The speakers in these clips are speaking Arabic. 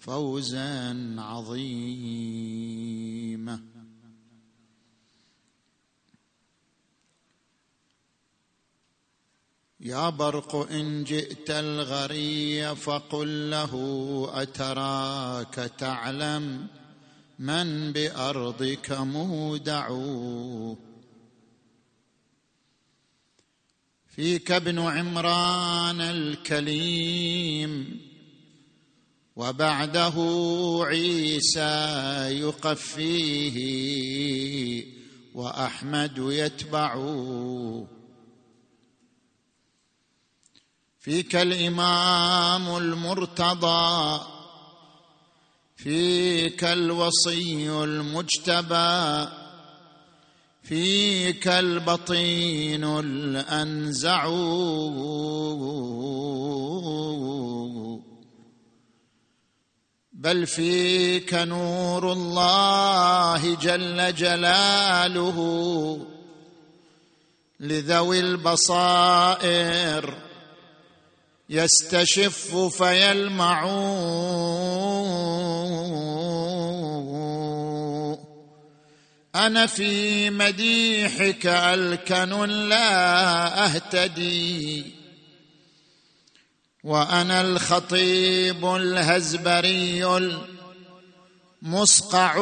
فوزا عظيما. يا برق إن جئت الغري فقل له أتراك تعلم من بأرضك مودع. فيك ابن عمران الكليم وبعده عيسى يقفيه وأحمد يتبعه فيك الإمام المرتضى فيك الوصي المجتبى فيك البطين الأنزع بل فيك نور الله جل جلاله لذوي البصائر يستشف فيلمع أنا في مديحك ألكن لا أهتدي. وأنا الخطيب الهزبري المصقع.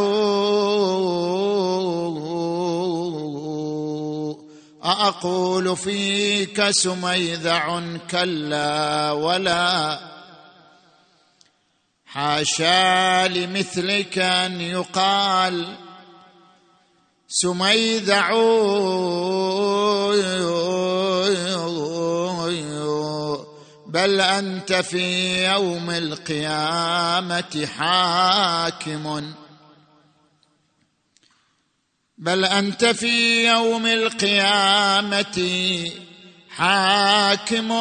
أأقول فيك سميذع كلا ولا حاشا لمثلك أن يقال سميذع. بل أنت في يوم القيامة حاكم. بل أنت في يوم القيامة حاكم.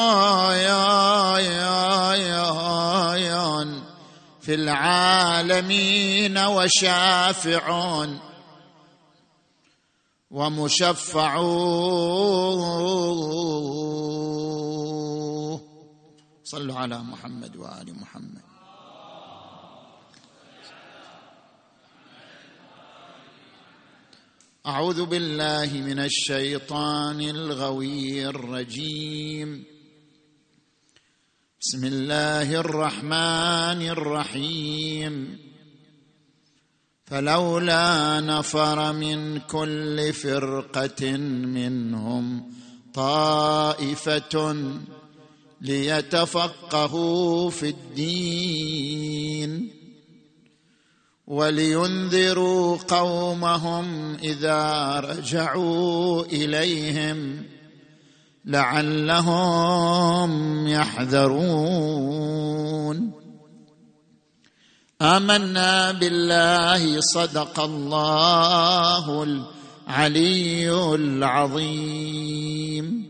في العالمين وشافع ومشفع صلوا على محمد وآل محمد. أعوذ بالله من الشيطان الغوي الرجيم. بسم الله الرحمن الرحيم. فلولا نفر من كل فرقة منهم طائفة ليتفقهوا في الدين ولينذروا قومهم إذا رجعوا إليهم لعلهم يحذرون. آمنا بالله صدق الله العلي العظيم.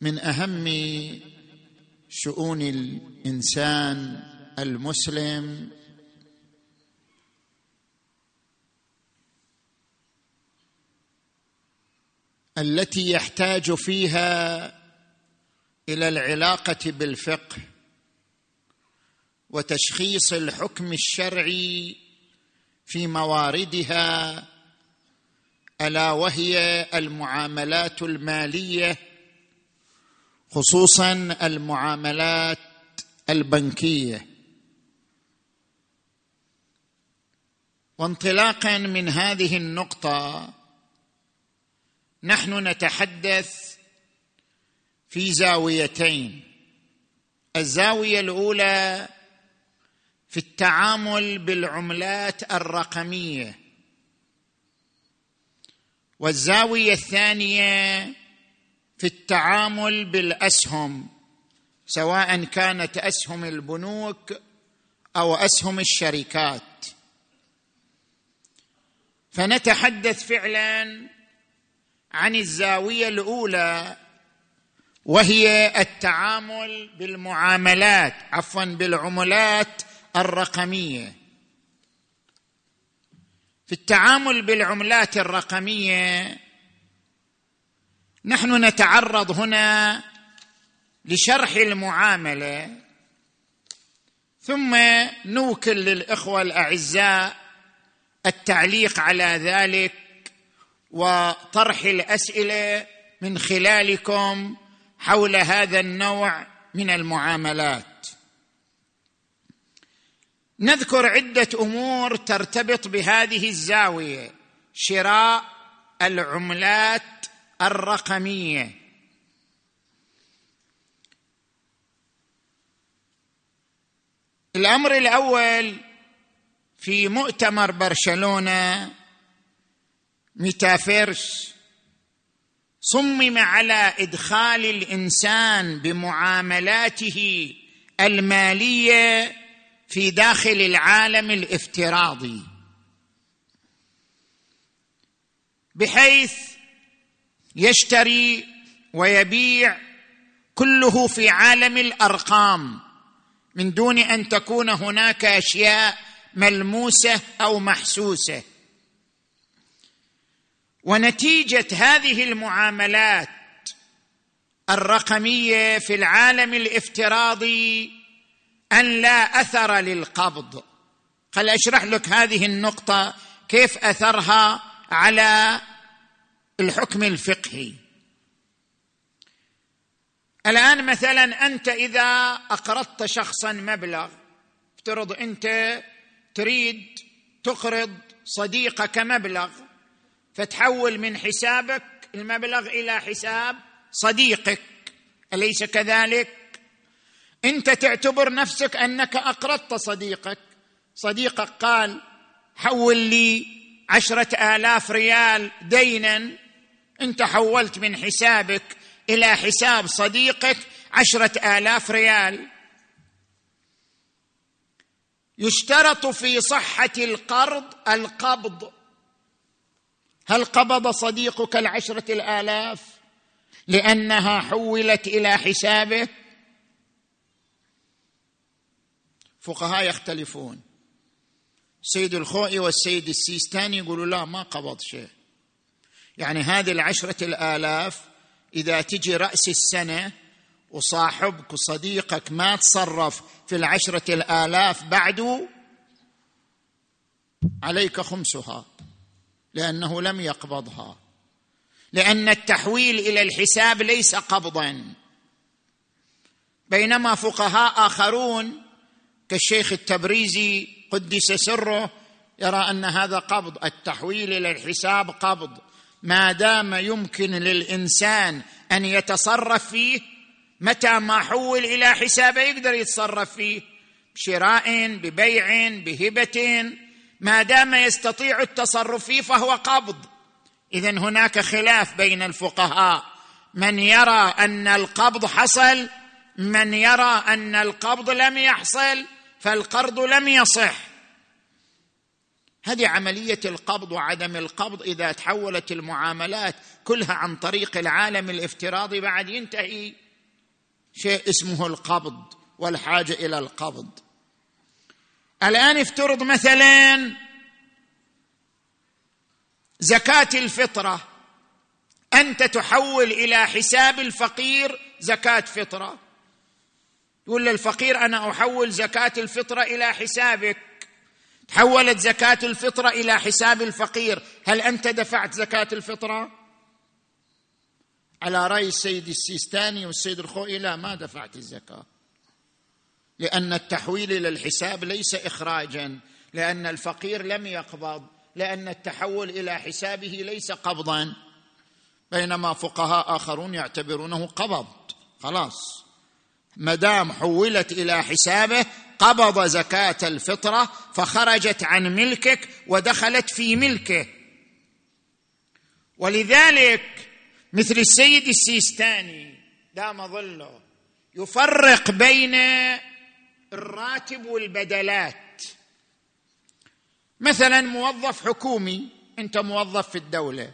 من أهم شؤون الإنسان المسلم التي يحتاج فيها إلى العلاقة بالفقه وتشخيص الحكم الشرعي في مواردها ألا وهي المعاملات المالية خصوصا المعاملات البنكية. وانطلاقا من هذه النقطة نحن نتحدث في زاويتين. الزاوية الأولى في التعامل بالعملات الرقمية. والزاوية الثانية في التعامل بالأسهم سواء كانت أسهم البنوك أو أسهم الشركات. فنتحدث فعلا عن الزاوية الأولى وهي التعامل بالمعاملات عفوا بالعملات الرقمية. في التعامل بالعملات الرقمية نحن نتعرض هنا لشرح المعاملة. ثم نوكل للإخوة الأعزاء التعليق على ذلك وطرح الأسئلة من خلالكم حول هذا النوع من المعاملات. نذكر عدة أمور ترتبط بهذه الزاوية شراء العملات الرقمية. الأمر الأول في مؤتمر برشلونة ميتافيرس صمم على إدخال الإنسان بمعاملاته المالية في داخل العالم الافتراضي بحيث يشتري ويبيع كله في عالم الأرقام من دون أن تكون هناك أشياء ملموسة أو محسوسة. ونتيجة هذه المعاملات الرقمية في العالم الافتراضي أن لا أثر للقبض. خل أشرح لك هذه النقطة كيف أثرها على الحكم الفقهي. الآن مثلا أنت إذا أقرضت شخصا مبلغ افترض أنت تريد تقرض صديقك مبلغ فتحول من حسابك المبلغ إلى حساب صديقك أليس كذلك؟ أنت تعتبر نفسك أنك أقرضت صديقك. صديقك قال حول لي عشرة آلاف ريال دينا انت حولت من حسابك إلى حساب صديقك عشرة آلاف ريال. يشترط في صحة القرض القبض. هل قبض صديقك العشرة الآلاف لأنها حولت إلى حسابه فقهاء يختلفون. السيد الخوئي والسيد السيستاني يقولوا لا ما قبض شيء. يعني هذه العشرة الآلاف إذا تجي رأس السنة وصاحبك وصديقك ما تصرف في العشرة الآلاف بعد عليك خمسها لأنه لم يقبضها. لأن التحويل إلى الحساب ليس قبضا. بينما فقهاء آخرون كالشيخ التبريزي قدس سره يرى أن هذا قبض التحويل إلى الحساب قبض. ما دام يمكن للإنسان أن يتصرف فيه متى ما حول إلى حسابه يقدر يتصرف فيه بشراء ببيع بهبة. ما دام يستطيع التصرف فيه فهو قبض. اذا هناك خلاف بين الفقهاء. من يرى أن القبض حصل من يرى أن القبض لم يحصل فالقرض لم يصح. هذه عملية القبض وعدم القبض إذا تحولت المعاملات كلها عن طريق العالم الافتراضي بعد ينتهي. شيء اسمه القبض والحاجة إلى القبض. الآن افترض مثلا زكاة الفطرة. أنت تحول إلى حساب الفقير زكاة فطرة. يقول للفقير أنا أحول زكاة الفطرة إلى حسابك. تحولت زكاة الفطره إلى حساب الفقير. هل أنت دفعت زكاة الفطره على رأي السيد السيستاني والسيد الخوئي لا ما دفعت الزكاة. لأن التحويل إلى الحساب ليس اخراجا لأن الفقير لم يقبض لأن التحول إلى حسابه ليس قبضا. بينما فقهاء آخرون يعتبرونه قبض. خلاص. ما دام حولت إلى حسابه قبض زكاة الفطرة فخرجت عن ملكك ودخلت في ملكه. ولذلك مثل السيد السيستاني دام ظله يفرق بين الراتب والبدلات. مثلا موظف حكومي أنت موظف في الدولة.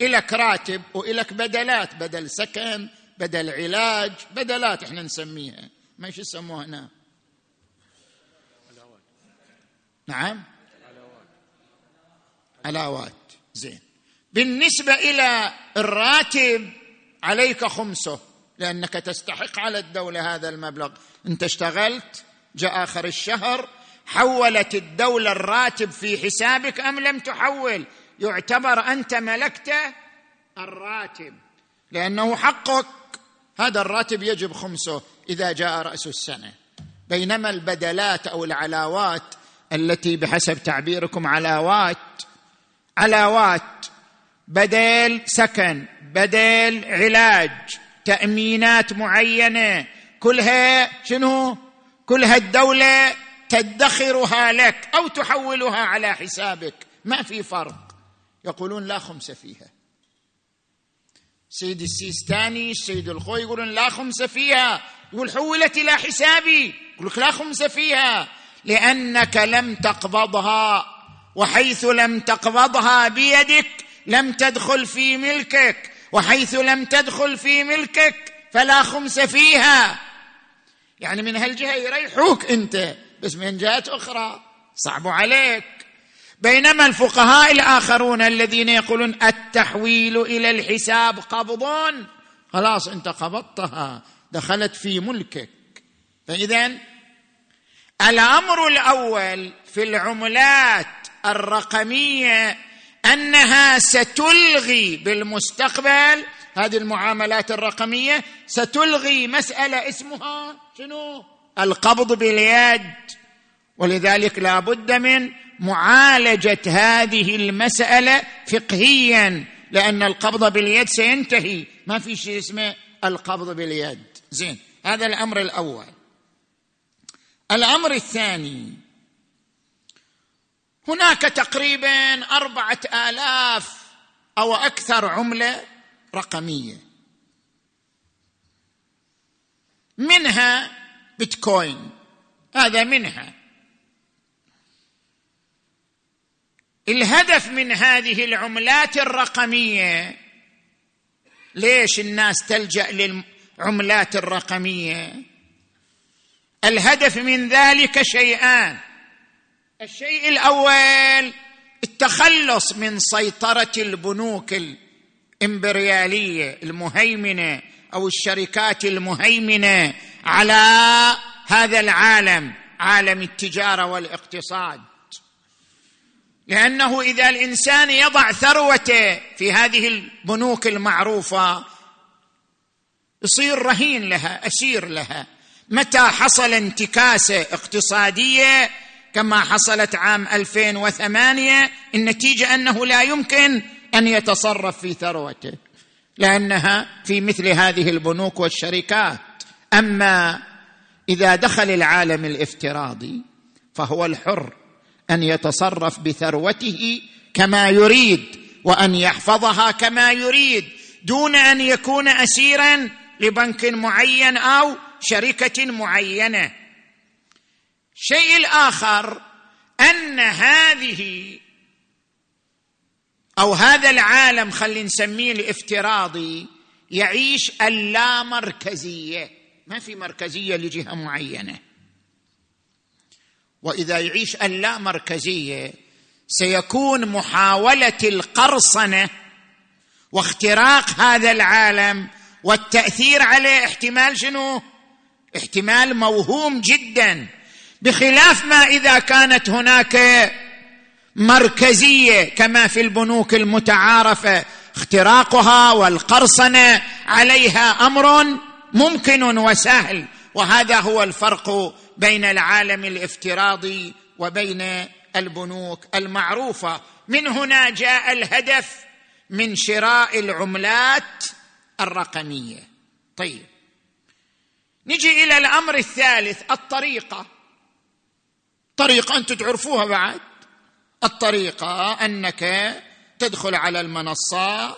إلك راتب وإلك بدلات بدل سكن بدل علاج بدلات إحنا نسميها. ما إيش يسموها هنا؟ نعم؟ علاوات زين. بالنسبة إلى الراتب عليك خمسه لأنك تستحق على الدولة هذا المبلغ. أنت اشتغلت جاء آخر الشهر حولت الدولة الراتب في حسابك أم لم تحول؟ يعتبر أنت ملكت الراتب. لأنه حقك. هذا الراتب يجب خمسه إذا جاء رأس السنة. بينما البدلات أو العلاوات التي بحسب تعبيركم علاوات علاوات بدل سكن بدل علاج تأمينات معينة كلها شنو؟ كلها الدولة تدخرها لك أو تحولها على حسابك. ما في فرق. يقولون لا خمس فيها. سيد السيستاني السيد الخوي يقولون لا خمس فيها. يقول حولت إلى حسابي. يقول لا خمس فيها. لأنك لم تقبضها. وحيث لم تقبضها بيدك لم تدخل في ملكك. وحيث لم تدخل في ملكك فلا خمس فيها. يعني من هالجهة يريحوك أنت. بس من جهات أخرى صعب عليك. بينما الفقهاء الآخرون الذين يقولون التحويل إلى الحساب قبض خلاص أنت قبضتها دخلت في ملكك. فاذا الأمر الأول في العملات الرقمية أنها ستلغي بالمستقبل هذه المعاملات الرقمية ستلغي مسألة اسمها شنو؟ القبض باليد. ولذلك لا بد من معالجة هذه المسألة فقهيا لأن القبض باليد سينتهي. ما في شيء اسمه القبض باليد. زين هذا الأمر الأول. الأمر الثاني هناك تقريبا أربعة آلاف أو أكثر عملة رقمية. منها بيتكوين. هذا منها. الهدف من هذه العملات الرقمية ليش الناس تلجأ للعملات الرقمية؟ الهدف من ذلك شيئان. الشيء الأول التخلص من سيطرة البنوك الإمبريالية المهيمنة أو الشركات المهيمنة على هذا العالم عالم التجارة والاقتصاد. لأنه إذا الإنسان يضع ثروته في هذه البنوك المعروفة يصير رهين لها أسير لها. متى حصل انتكاسة اقتصادية كما حصلت عام 2008 النتيجة أنه لا يمكن أن يتصرف في ثروته لأنها في مثل هذه البنوك والشركات. أما إذا دخل العالم الافتراضي فهو الحر. أن يتصرف بثروته كما يريد وأن يحفظها كما يريد دون أن يكون اسيرا لبنك معين أو شركة معينة. الشيء الآخر أن هذه أو هذا العالم خلينا نسميه الافتراضي يعيش اللامركزيه ما في مركزية لجهة معينة. وإذا يعيش اللامركزيه سيكون محاولة القرصنة واختراق هذا العالم والتأثير عليه احتمال شنو؟ احتمال موهوم جدا. بخلاف ما إذا كانت هناك مركزية كما في البنوك المتعارفة اختراقها والقرصنة عليها أمر ممكن وسهل. وهذا هو الفرق بين العالم الافتراضي وبين البنوك المعروفة. من هنا جاء الهدف من شراء العملات الرقمية. طيب نجي إلى الأمر الثالث الطريقة. طريقة أنتم تعرفوها بعد. الطريقة أنك تدخل على المنصة.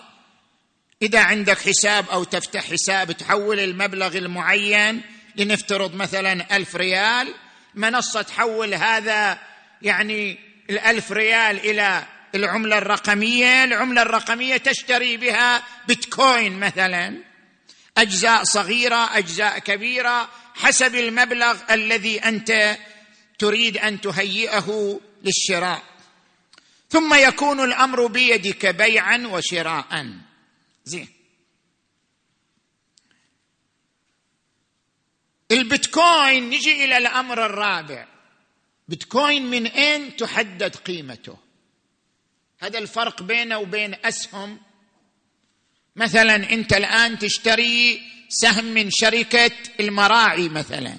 إذا عندك حساب أو تفتح حساب تحول المبلغ المعين لنفترض مثلا ألف ريال منصة تحول هذا يعني الألف ريال إلى العملة الرقمية العملة الرقمية تشتري بها بيتكوين مثلا. أجزاء صغيرة أجزاء كبيرة حسب المبلغ الذي أنت تريد أن تهيئه للشراء. ثم يكون الأمر بيدك بيعا وشراء زين. البيتكوين نجي إلى الأمر الرابع. بيتكوين من أين تحدد قيمته؟ هذا الفرق بينه وبين أسهم. مثلا أنت الآن تشتري سهم من شركة المراعي مثلا.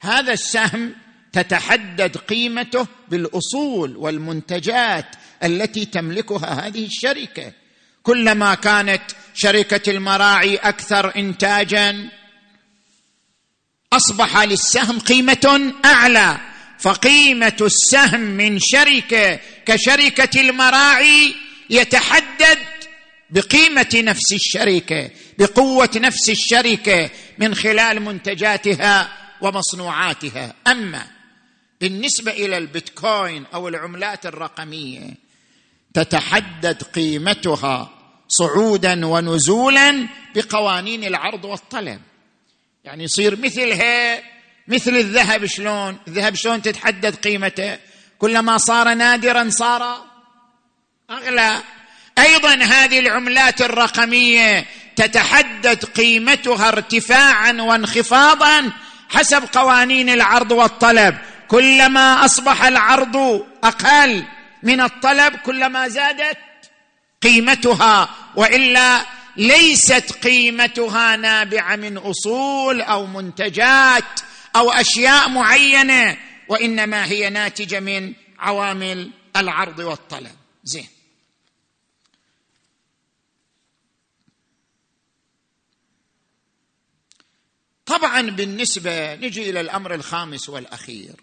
هذا السهم تتحدد قيمته بالأصول والمنتجات التي تملكها هذه الشركة. كلما كانت شركة المراعي أكثر انتاجا أصبح للسهم قيمة أعلى فقيمة السهم من شركة كشركة المراعي يتحدد بقيمة نفس الشركة بقوة نفس الشركة من خلال منتجاتها ومصنوعاتها. أما بالنسبة إلى البيتكوين أو العملات الرقمية تتحدد قيمتها صعودا ونزولا بقوانين العرض والطلب. يعني يصير مثلها مثل الذهب شلون؟ الذهب شلون تتحدد قيمته؟ كلما صار نادرا صار أغلى. أيضا هذه العملات الرقمية تتحدد قيمتها ارتفاعا وانخفاضا حسب قوانين العرض والطلب. كلما أصبح العرض أقل من الطلب كلما زادت قيمتها وإلا ليست قيمتها نابعة من أصول أو منتجات أو أشياء معينة وإنما هي ناتجة من عوامل العرض والطلب. زين. طبعا بالنسبة نجي إلى الأمر الخامس والأخير.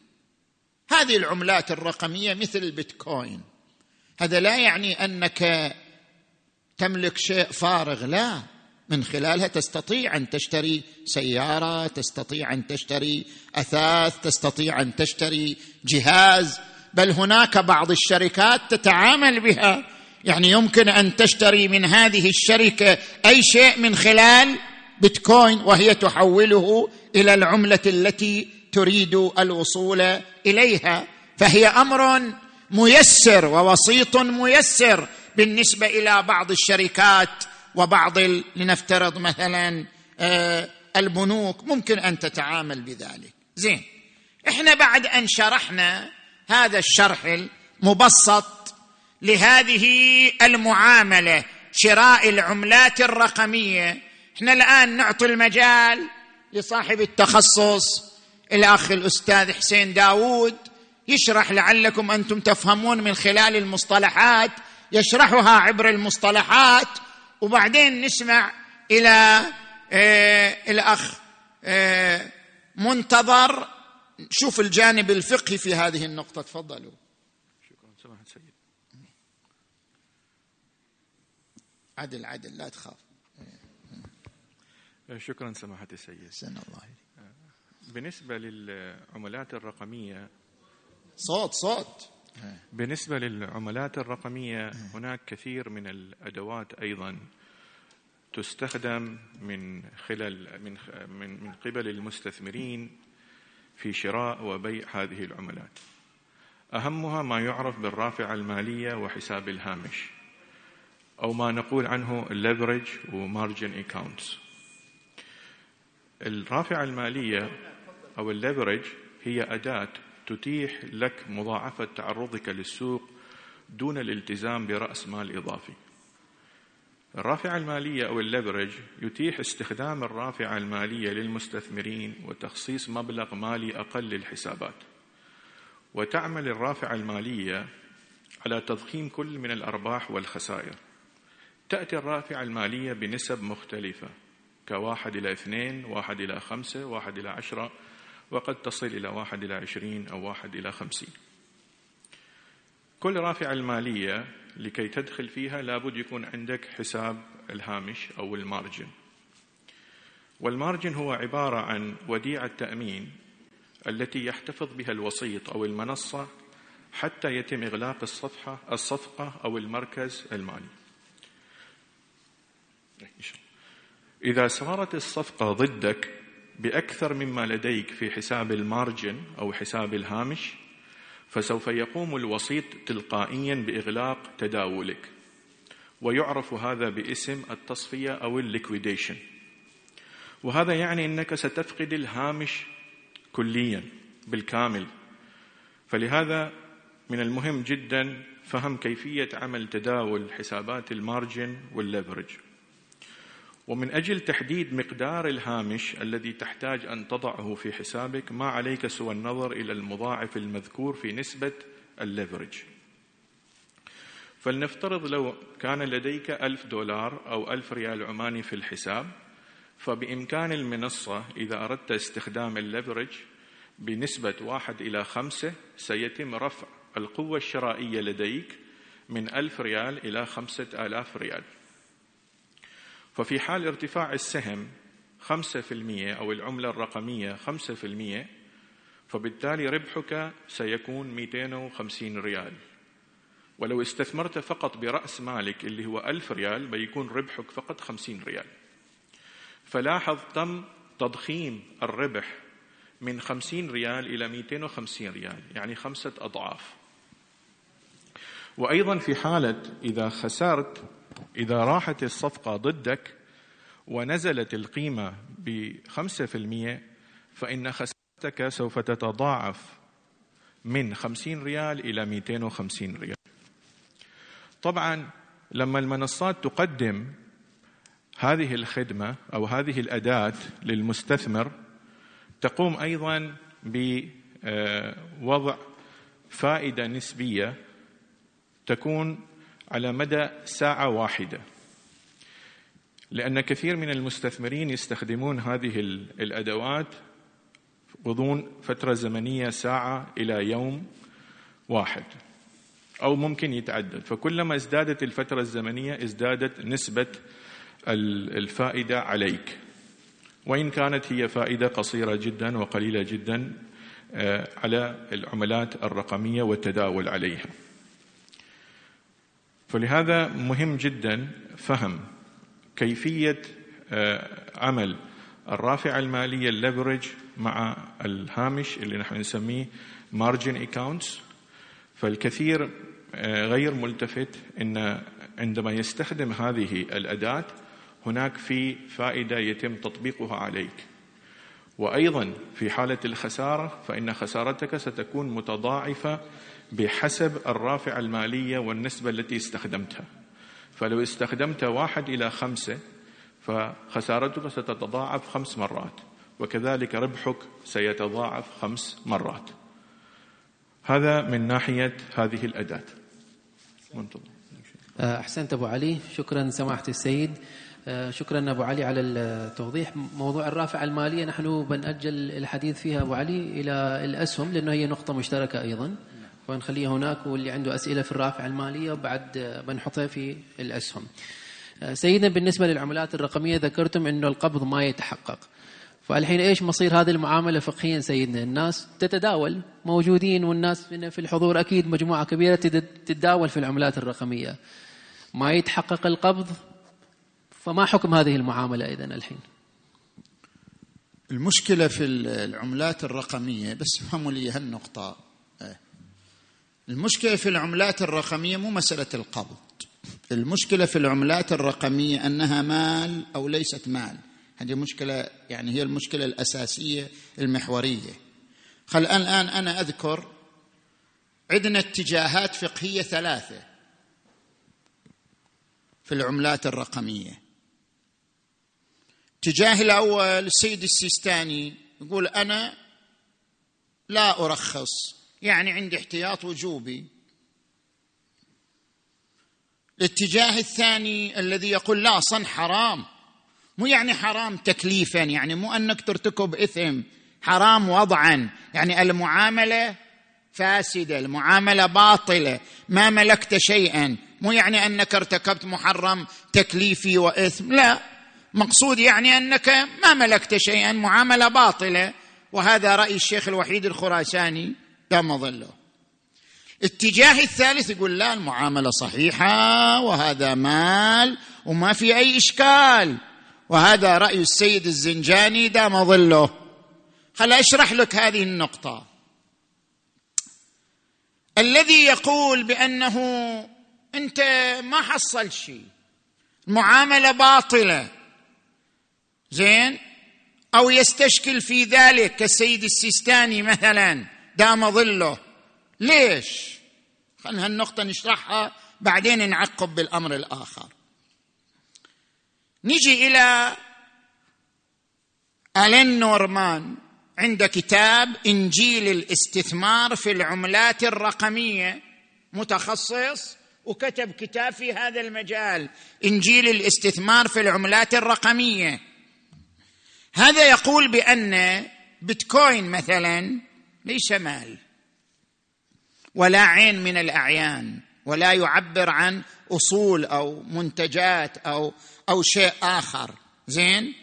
هذه العملات الرقمية مثل البيتكوين. هذا لا يعني أنك تملك شيء فارغ لا. من خلالها تستطيع أن تشتري سيارة تستطيع أن تشتري أثاث تستطيع أن تشتري جهاز. بل هناك بعض الشركات تتعامل بها. يعني يمكن أن تشتري من هذه الشركة أي شيء من خلال بيتكوين وهي تحوله إلى العملة التي تريد الوصول إليها. فهي أمر ميسر ووسيط ميسر. بالنسبة إلى بعض الشركات وبعض لنفترض مثلا آه، البنوك ممكن أن تتعامل بذلك. زين. إحنا بعد أن شرحنا هذا الشرح المبسط لهذه المعاملة شراء العملات الرقمية إحنا الآن نعطي المجال لصاحب التخصص الأخ الأستاذ حسين داوود يشرح لعلكم أنتم تفهمون من خلال المصطلحات يشرحها عبر المصطلحات وبعدين نسمع إلى آه الأخ آه منتظر شوف الجانب الفقهي في هذه النقطة. تفضلوا. شكرا. سماحة سيد عدل عدل لا تخاف. شكرا سماحة السيد. سن الله بالنسبة للعملات الرقمية صوت صوت. بالنسبة للعملات الرقمية هناك كثير من الأدوات أيضا تستخدم من خلال من من قبل المستثمرين في شراء وبيع هذه العملات. أهمها ما يعرف بالرافعة المالية وحساب الهامش أو ما نقول عنه ال leverage و margin accounts. الرافعة المالية أو ال leverage هي أداة تتيح لك مضاعفة تعرضك للسوق دون الالتزام برأس مال إضافي. الرافعة المالية أو الليفرج يتيح استخدام الرافعة المالية للمستثمرين وتخصيص مبلغ مالي أقل للحسابات وتعمل الرافعة المالية على تضخيم كل من الأرباح والخسائر. تأتي الرافعة المالية بنسب مختلفة كواحد إلى اثنين واحد إلى خمسة واحد إلى عشرة وقد تصل إلى واحد إلى عشرين أو واحد إلى خمسين. كل رافعة المالية لكي تدخل فيها لابد يكون عندك حساب الهامش أو ال margin. وال margin هو عبارة عن وديعة تأمين التي يحتفظ بها الوسيط أو المنصة حتى يتم إغلاق الصفحة الصفقة أو المركز المالي. إذا صارت الصفقة ضدك بأكثر مما لديك في حساب ال margin أو حساب الهامش فسوف يقوم الوسيط تلقائيا بإغلاق تداولك. ويعرف هذا باسم التصفية أو ال liquidation. وهذا يعني أنك ستفقد الهامش كليا بالكامل. فلهذا من المهم جدا فهم كيفية عمل تداول حسابات ال margin وال leverage. ومن أجل تحديد مقدار الهامش الذي تحتاج أن تضعه في حسابك ما عليك سوى النظر إلى المضاعف المذكور في نسبة ال leverage فلنفترض لو كان لديك ألف دولار أو ألف ريال عماني في الحساب فبإمكان المنصة إذا أردت استخدام ال leverage بنسبة واحد إلى خمسة سيتم رفع القوة الشرائية لديك من ألف ريال إلى خمسة آلاف ريال. ففي حال ارتفاع السهم خمسة في المية أو العملة الرقمية خمسة في المية فبالتالي ربحك سيكون 250 ريال. ولو استثمرت فقط برأس مالك اللي هو ألف ريال بيكون ربحك فقط خمسين ريال. فلاحظ تم تضخيم الربح من خمسين ريال إلى 250 ريال يعني خمسة أضعاف. وأيضا في حالة إذا خسرت إذا راحت الصفقة ضدك ونزلت القيمة بخمسة في المية فإن خسارتك سوف تتضاعف من خمسين ريال إلى مئتين وخمسين ريال. طبعا لما المنصات تقدم هذه الخدمة أو هذه الأداة للمستثمر تقوم أيضا بوضع فائدة نسبية تكون على مدى ساعة واحدة. لأن كثير من المستثمرين يستخدمون هذه الأدوات غضون فترة زمنية ساعة إلى يوم واحد أو ممكن يتعدد. فكلما ازدادت الفترة الزمنية ازدادت نسبة الفائدة عليك. وإن كانت هي فائدة قصيرة جدا وقليلة جدا آه، على العملات الرقمية والتداول عليها. فلهذا مهم جدا فهم كيفية آه، عمل الرافعة المالية ال leverage مع الهامش اللي نحن نسميه margin accounts فالكثير آه، غير ملتفت إن عندما يستخدم هذه الأداة هناك في فائدة يتم تطبيقها عليك. وأيضا في حالة الخسارة فإن خسارتك ستكون متضاعفة بحسب الرافعه المالية والنسبة التي استخدمتها. فلو استخدمت واحد إلى خمسة فخسارتك ستتضاعف خمس مرات وكذلك ربحك سيتضاعف خمس مرات. هذا من ناحية هذه الأداة. منتظر. أحسنت أبو علي. شكرا سماحة السيد. آه، شكرا أبو علي على التوضيح. موضوع الرافعه المالية نحن بنأجل الحديث فيها أبو علي إلى الأسهم لأنه هي نقطة مشتركة أيضا. فنخليها هناك واللي عنده أسئلة في الرافعة المالية وبعد بنحطها في الأسهم. آه، سيدنا بالنسبة للعملات الرقمية ذكرتم إنه القبض ما يتحقق. فالحين إيش مصير هذه المعاملة فقهيا سيدنا؟ الناس تتداول موجودين والناس في الحضور أكيد مجموعة كبيرة تتداول في العملات الرقمية. ما يتحقق القبض فما حكم هذه المعاملة اذا الحين؟ المشكلة في العملات الرقمية بس افهموا لي هالنقطة. المشكلة في العملات الرقمية مو مسألة القبض. المشكلة في العملات الرقمية أنها مال أو ليست مال. هذه مشكلة يعني هي المشكلة الأساسية المحورية. خل الآن أنا أذكر عندنا اتجاهات فقهية ثلاثة في العملات الرقمية. الاتجاه الأول السيد السيستاني يقول أنا لا أرخص يعني عندي احتياط وجوبي. الاتجاه الثاني الذي يقول لا صن حرام. مو يعني حرام تكليفا يعني مو أنك ترتكب إثم. حرام وضعا. يعني المعاملة فاسدة المعاملة باطلة. ما ملكت شيئا. مو يعني أنك ارتكبت محرم تكليفي وإثم. لا. مقصود يعني أنك ما ملكت شيئا معاملة باطلة. وهذا رأي الشيخ الوحيد الخراساني. دام ظله. اتجاه الثالث يقول لا المعاملة صحيحة وهذا مال وما في أي إشكال. وهذا رأي السيد الزنجاني دام ظله. خل أشرح لك هذه النقطة. الذي يقول بأنه أنت ما حصلت شيء. معامله باطلة. زين؟ أو يستشكل في ذلك كالسيد السيستاني مثلا. دام ظله. ليش؟ خلينا هالنقطة نشرحها بعدين نعقب بالأمر الآخر. نجي إلى ألين نورمان عند كتاب إنجيل الاستثمار في العملات الرقمية. متخصص وكتب كتاب في هذا المجال إنجيل الاستثمار في العملات الرقمية. هذا يقول بأن بيتكوين مثلا ليس مال ولا عين من الأعيان ولا يعبر عن أصول أو منتجات أو أو شيء آخر. زين؟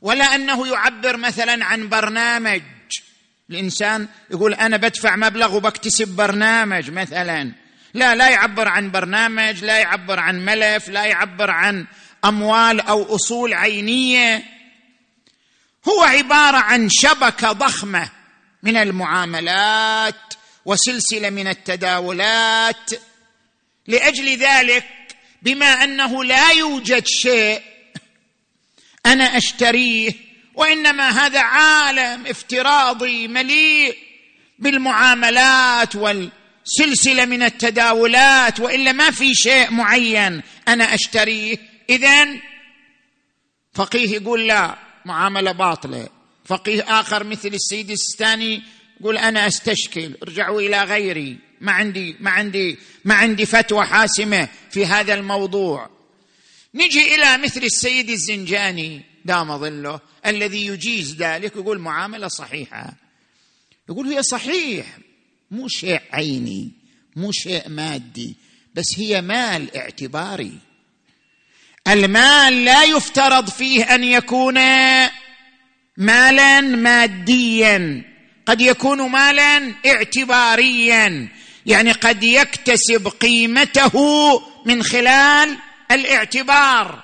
ولا أنه يعبر مثلا عن برنامج. الإنسان يقول أنا بدفع مبلغ وبكتسب برنامج مثلا. لا لا يعبر عن برنامج لا يعبر عن ملف لا يعبر عن أموال أو أصول عينية. هو عبارة عن شبكة ضخمة. من المعاملات وسلسلة من التداولات. لأجل ذلك بما أنه لا يوجد شيء أنا أشتريه وإنما هذا عالم افتراضي مليء بالمعاملات والسلسلة من التداولات وإلا ما في شيء معين أنا أشتريه. اذا فقيه يقول لا معاملة باطلة. فقيه آخر مثل السيد السيستاني يقول أنا أستشكل ارجعوا إلى غيري ما عندي ما عندي ما عندي فتوى حاسمة في هذا الموضوع. نجي إلى مثل السيد الزنجاني دام ظله الذي يجيز ذلك يقول معاملة صحيحة. يقول هي صحيح مو شيء عيني مو شيء مادي بس هي مال اعتباري. المال لا يفترض فيه أن يكون مالا ماديا. قد يكون مالا اعتباريا. يعني قد يكتسب قيمته من خلال الاعتبار.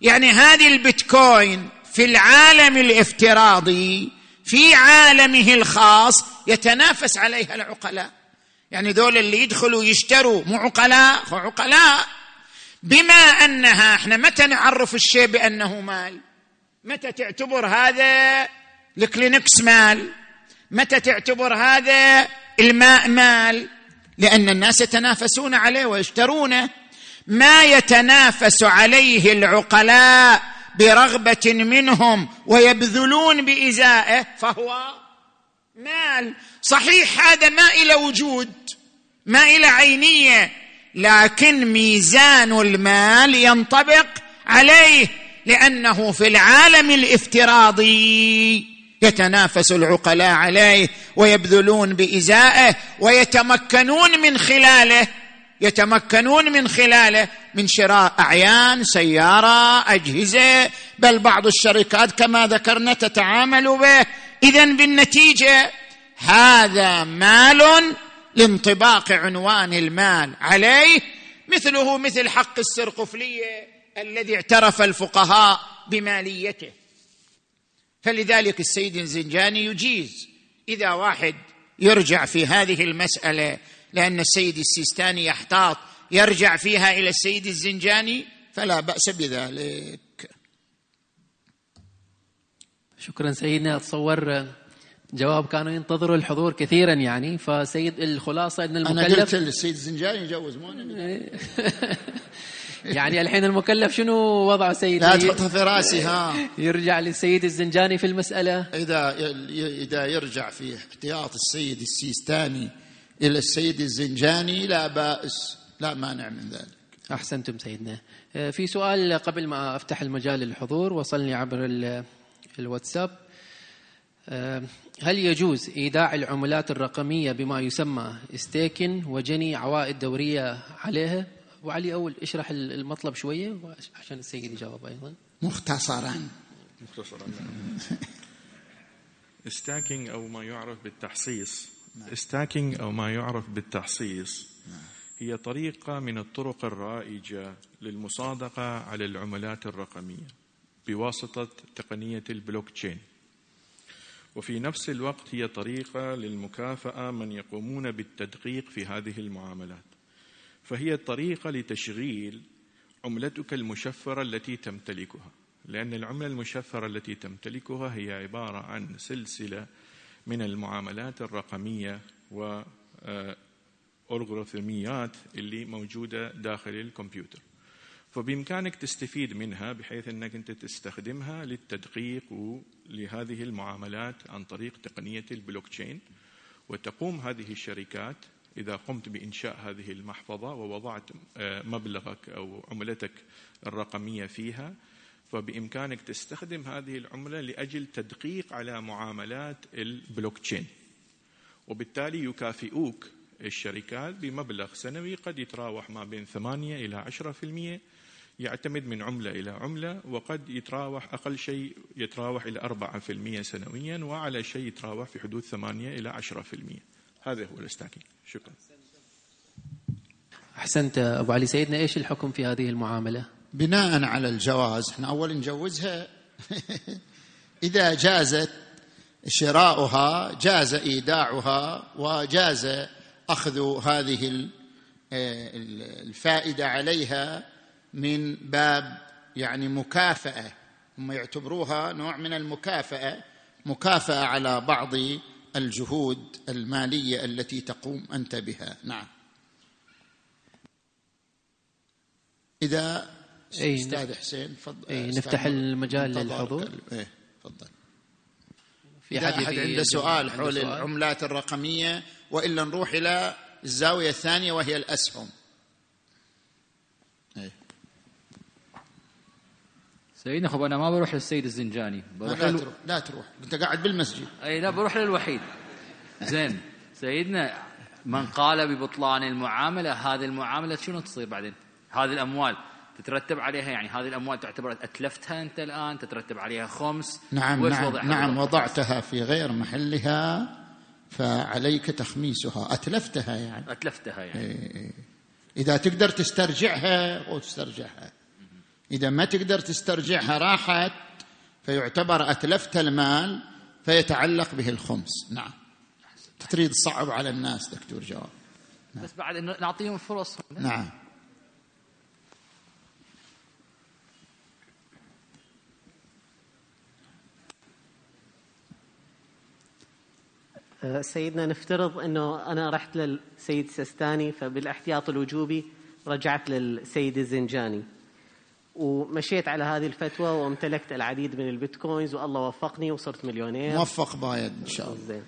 يعني هذه البيتكوين في العالم الافتراضي في عالمه الخاص يتنافس عليها العقلاء. يعني دول اللي يدخلوا يشتروا مو عقلاء عقلاء بما أنها إحنا متى نعرف الشيء بأنه مال؟ متى تعتبر هذا الكلينكس مال؟ متى تعتبر هذا الماء مال؟ لأن الناس يتنافسون عليه ويشترونه. ما يتنافس عليه العقلاء برغبة منهم ويبذلون بإزائه فهو مال. صحيح هذا ما إلى وجود ما إلى عينية لكن ميزان المال ينطبق عليه. لأنه في العالم الافتراضي يتنافس العقلاء عليه ويبذلون بازائه ويتمكنون من خلاله يتمكنون من خلاله من شراء أعيان سيارة أجهزة. بل بعض الشركات كما ذكرنا تتعامل به. اذا بالنتيجة هذا مال لانطباق عنوان المال عليه مثله مثل حق السرقفلية. الذي اعترف الفقهاء بماليته. فلذلك السيد الزنجاني يجيز إذا واحد يرجع في هذه المسألة لأن السيد السيستاني يحتاط يرجع فيها إلى السيد الزنجاني فلا بأس بذلك. شكرا سيدنا أتصور جواب كانوا ينتظروا الحضور كثيرا يعني فسيد الخلاصة إن المكلف أنا قلت للسيد الزنجاني يجوز مو يعني الحين المكلف شنو وضعه سيدي؟ لا تحطها في راسي ها. يرجع للسيد الزنجاني في المسألة. إذا إذا يرجع في احتياط السيد السيستاني إلى السيد الزنجاني لا بأس لا مانع من ذلك. أحسنتم سيدنا. آه، في سؤال قبل ما أفتح المجال للحضور وصلني عبر الواتساب. آه، هل يجوز إيداع العملات الرقمية بما يسمى staking وجني عوائد دورية عليها؟ ابو علي أول اشرح المطلب شوية عشان السيد يجاوب أيضا. مختصرا. مختصرا. staking أو ما يعرف بالتحصيص. staking أو ما يعرف بالتحصيص. هي طريقة من الطرق الرائجة للمصادقة على العملات الرقمية بواسطة تقنية البلوك تشين وفي نفس الوقت هي طريقة للمكافأة من يقومون بالتدقيق في هذه المعاملات. فهي طريقة لتشغيل عملتك المشفرة التي تمتلكها. لأن العملة المشفرة التي تمتلكها هي عبارة عن سلسلة من المعاملات الرقمية و ألغوريثميات اللي موجودة داخل الكمبيوتر. فبإمكانك تستفيد منها بحيث أنك أنت تستخدمها للتدقيق لهذه المعاملات عن طريق تقنية البلوك تشين وتقوم هذه الشركات إذا قمت بإنشاء هذه المحفظة ووضعت مبلغك أو عملتك الرقمية فيها فبإمكانك تستخدم هذه العملة لأجل تدقيق على معاملات البلوك تشين وبالتالي يكافئوك الشركات بمبلغ سنوي قد يتراوح ما بين 8 إلى 10% يعتمد من عملة إلى عملة وقد يتراوح أقل شيء يتراوح إلى 4% سنويا وعلى شيء يتراوح في حدود 8 إلى 10% هذا هو الاستاكينج شكرا. أحسنت أبو علي. سيدنا إيش الحكم في هذه المعاملة؟ بناء على الجواز. إحنا أول نجوزها. إذا جازت شراؤها جاز إيداعها وجاز أخذ هذه الفائدة عليها من باب يعني مكافأة. هم يعتبروها نوع من المكافأة. مكافأة على بعض الجهود المالية التي تقوم أنت بها نعم إذا أستاذ حسين فضل أستاذ نفتح المجال. للحضور. إيه تفضل في إذا حد أحد يبي عنده سؤال حول؟ العملات الرقمية وإلا نروح إلى الزاوية الثانية وهي الأسهم سيدنا خب أنا ما بروح للسيد الزنجاني بروح لا لل... تروح لا تروح. أنت قاعد بالمسجد. أي لا بروح للوحيد. زين سيدنا من قال ببطلان المعاملة هذه المعاملة شنو تصير بعدين؟ هذه الأموال تترتب عليها يعني هذه الأموال تعتبر أتلفتها أنت الآن تترتب عليها خمس. نعم وإيش نعم وضعها؟ نعم؟ وضعتها في غير محلها فعليك تخميسها. أتلفتها يعني. أتلفتها يعني. إيه. إذا تقدر تسترجعها وتسترجعها إذا ما تقدر تسترجعها راحت فيعتبر أتلفت المال فيتعلق به الخمس. نعم. تريد تصعب على الناس دكتور جواب. بس بعد إنه نعطيهم فرص. نعم. أه، سيدنا نفترض إنه أنا رحت للسيد سستاني فبالاحتياط الوجوبي رجعت للسيد الزنجاني. ومشيت على هذه الفتوى وامتلكت العديد من البيتكوينز والله وفقني وصرت مليونير. موفق بايد إن شاء الله. زين.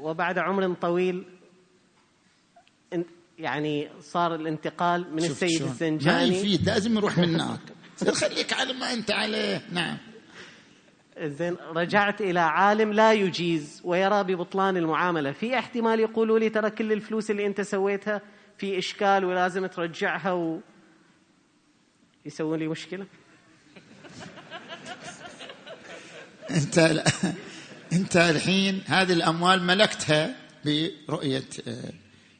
وبعد عمر طويل إن- يعني صار الانتقال من السيد شلون. ما الزنجاني يفيد لازم يروح من هناك خليك على ما أنت عليه. نعم. زين رجعت إلى عالم لا يجيز ويرى ببطلان المعاملة. في احتمال يقولوا لي ترى كل الفلوس اللي أنت سويتها في إشكال ولازم ترجعها و يسوون لي مشكلة؟ أنت أنت الحين هذه الأموال ملكتها برؤية آه،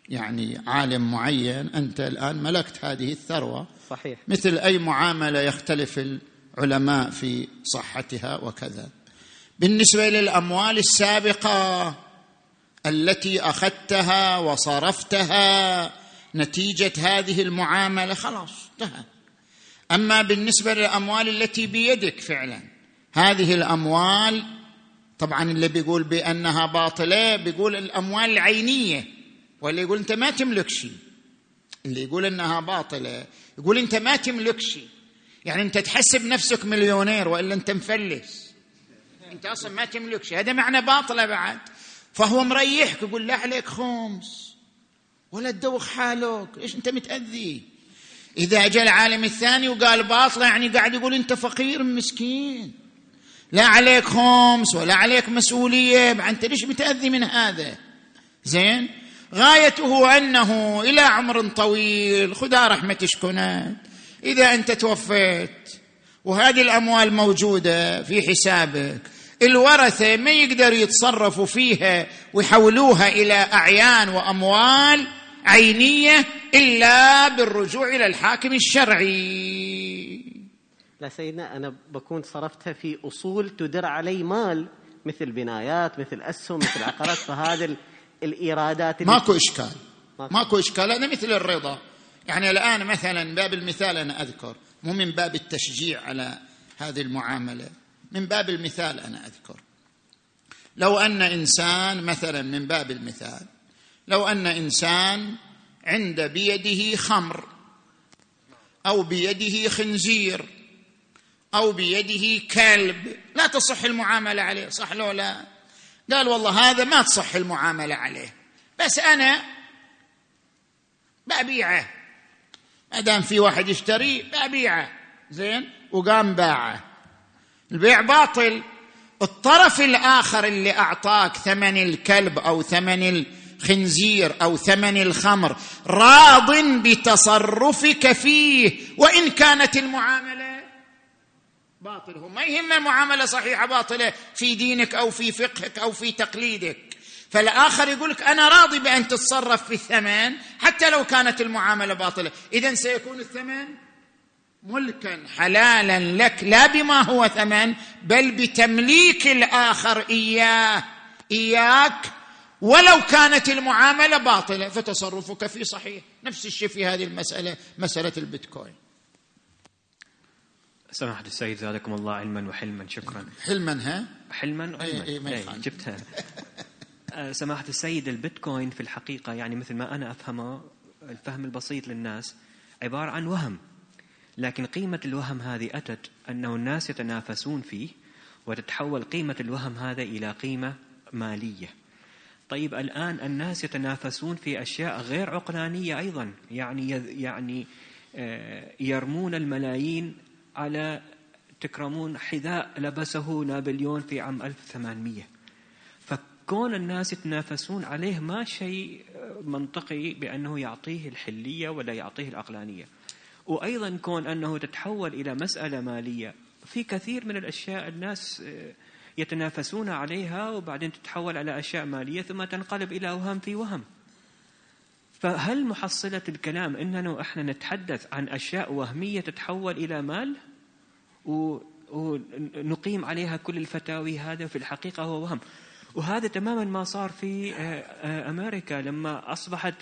يعني عالم معين أنت الآن ملكت هذه الثروة. صحيح. مثل أي معاملة يختلف العلماء في صحتها وكذا. بالنسبة للأموال السابقة التي أخذتها وصرفتها نتيجة هذه المعاملة خلاص انتهى. أما بالنسبة للأموال التي بيدك فعلا هذه الأموال طبعا اللي بيقول بأنها باطلة بيقول الأموال العينية واللي يقول أنت ما تملك شيء. اللي يقول أنها باطلة يقول أنت ما تملك شيء. يعني أنت تحسب نفسك مليونير وإلا أنت مفلس. أنت أصلا ما تملك شيء. هذا معنى باطلة بعد. فهو مريحك يقول لا عليك خمس. ولا تدوخ حالك. إيش أنت متأذي؟ إذا جاء العالم الثاني وقال باطله يعني قاعد يقول أنت فقير مسكين. لا عليك خمس ولا عليك مسؤولية. بعد أنت ليش متاذي من هذا؟ زين؟ غايته أنه إلى عمر طويل. خدا رحمة شكونات. إذا أنت توفيت وهذه الأموال موجودة في حسابك الورثة ما يقدروا يتصرفوا فيها ويحولوها إلى أعيان وأموال عينية إلا بالرجوع إلى الحاكم الشرعي. لا سيدنا أنا بكون صرفتها في أصول تدر علي مال مثل بنايات مثل أسهم مثل عقارات فهذا الإيرادات اللي ماكو إشكال. ماكو. إشكال. هذا مثل الرضا. يعني الآن مثلا باب المثال أنا أذكر. مو من باب التشجيع على هذه المعاملة من باب المثال أنا أذكر. لو أن إنسان مثلا من باب المثال لو أن إنسان عند بيده خمر أو بيده خنزير أو بيده كلب لا تصح المعاملة عليه صح لو لا؟ قال والله هذا ما تصح المعاملة عليه بس أنا ببيعه ما دام في واحد يشتري ببيعه زين؟ وقام باعه. البيع باطل. الطرف الآخر اللي أعطاك ثمن الكلب أو ثمن الخنزير أو ثمن الخمر راض بتصرفك فيه وإن كانت المعاملة باطل هو ما يهم المعاملة صحيحة باطلة في دينك أو في فقهك أو في تقليدك. فالآخر يقول لك أنا راضي بأن تتصرف في الثمن حتى لو كانت المعاملة باطلة. اذا سيكون الثمن ملكا حلالا لك لا بما هو ثمن بل بتمليك الآخر إياه. إياك ولو كانت المعاملة باطلة فتصرفك فيه صحيح. نفس الشيء في هذه المسألة مسألة البيتكوين. سماحة السيد زادكم الله علما وحلما شكرا. حلما ها؟ حلما؟ وعلما أي أي أي جبتها. آه، سماحة السيد البيتكوين في الحقيقة يعني مثل ما أنا أفهمه الفهم البسيط للناس عبارة عن وهم. لكن قيمة الوهم هذه أتت أنه الناس يتنافسون فيه وتتحول قيمة الوهم هذا إلى قيمة مالية. طيب الآن الناس يتنافسون في أشياء غير عقلانية أيضا يعني يعني آه، يرمون الملايين على تكرمون حذاء لبسه نابليون في عام 1800 فكون الناس يتنافسون عليه ما شيء منطقي بأنه يعطيه الحلية ولا يعطيه العقلانية. وأيضا كون أنه تتحول إلى مسألة مالية في كثير من الأشياء الناس آه، يتنافسون عليها وبعدين تتحول على أشياء مالية ثم تنقلب إلى وهم في وهم. فهل محصلة الكلام أننا إحنا نتحدث عن أشياء وهمية تتحول إلى مال ونقيم عليها كل الفتاوي هذا في الحقيقة هو وهم؟ وهذا تماما ما صار في آه، آه، أمريكا لما أصبحت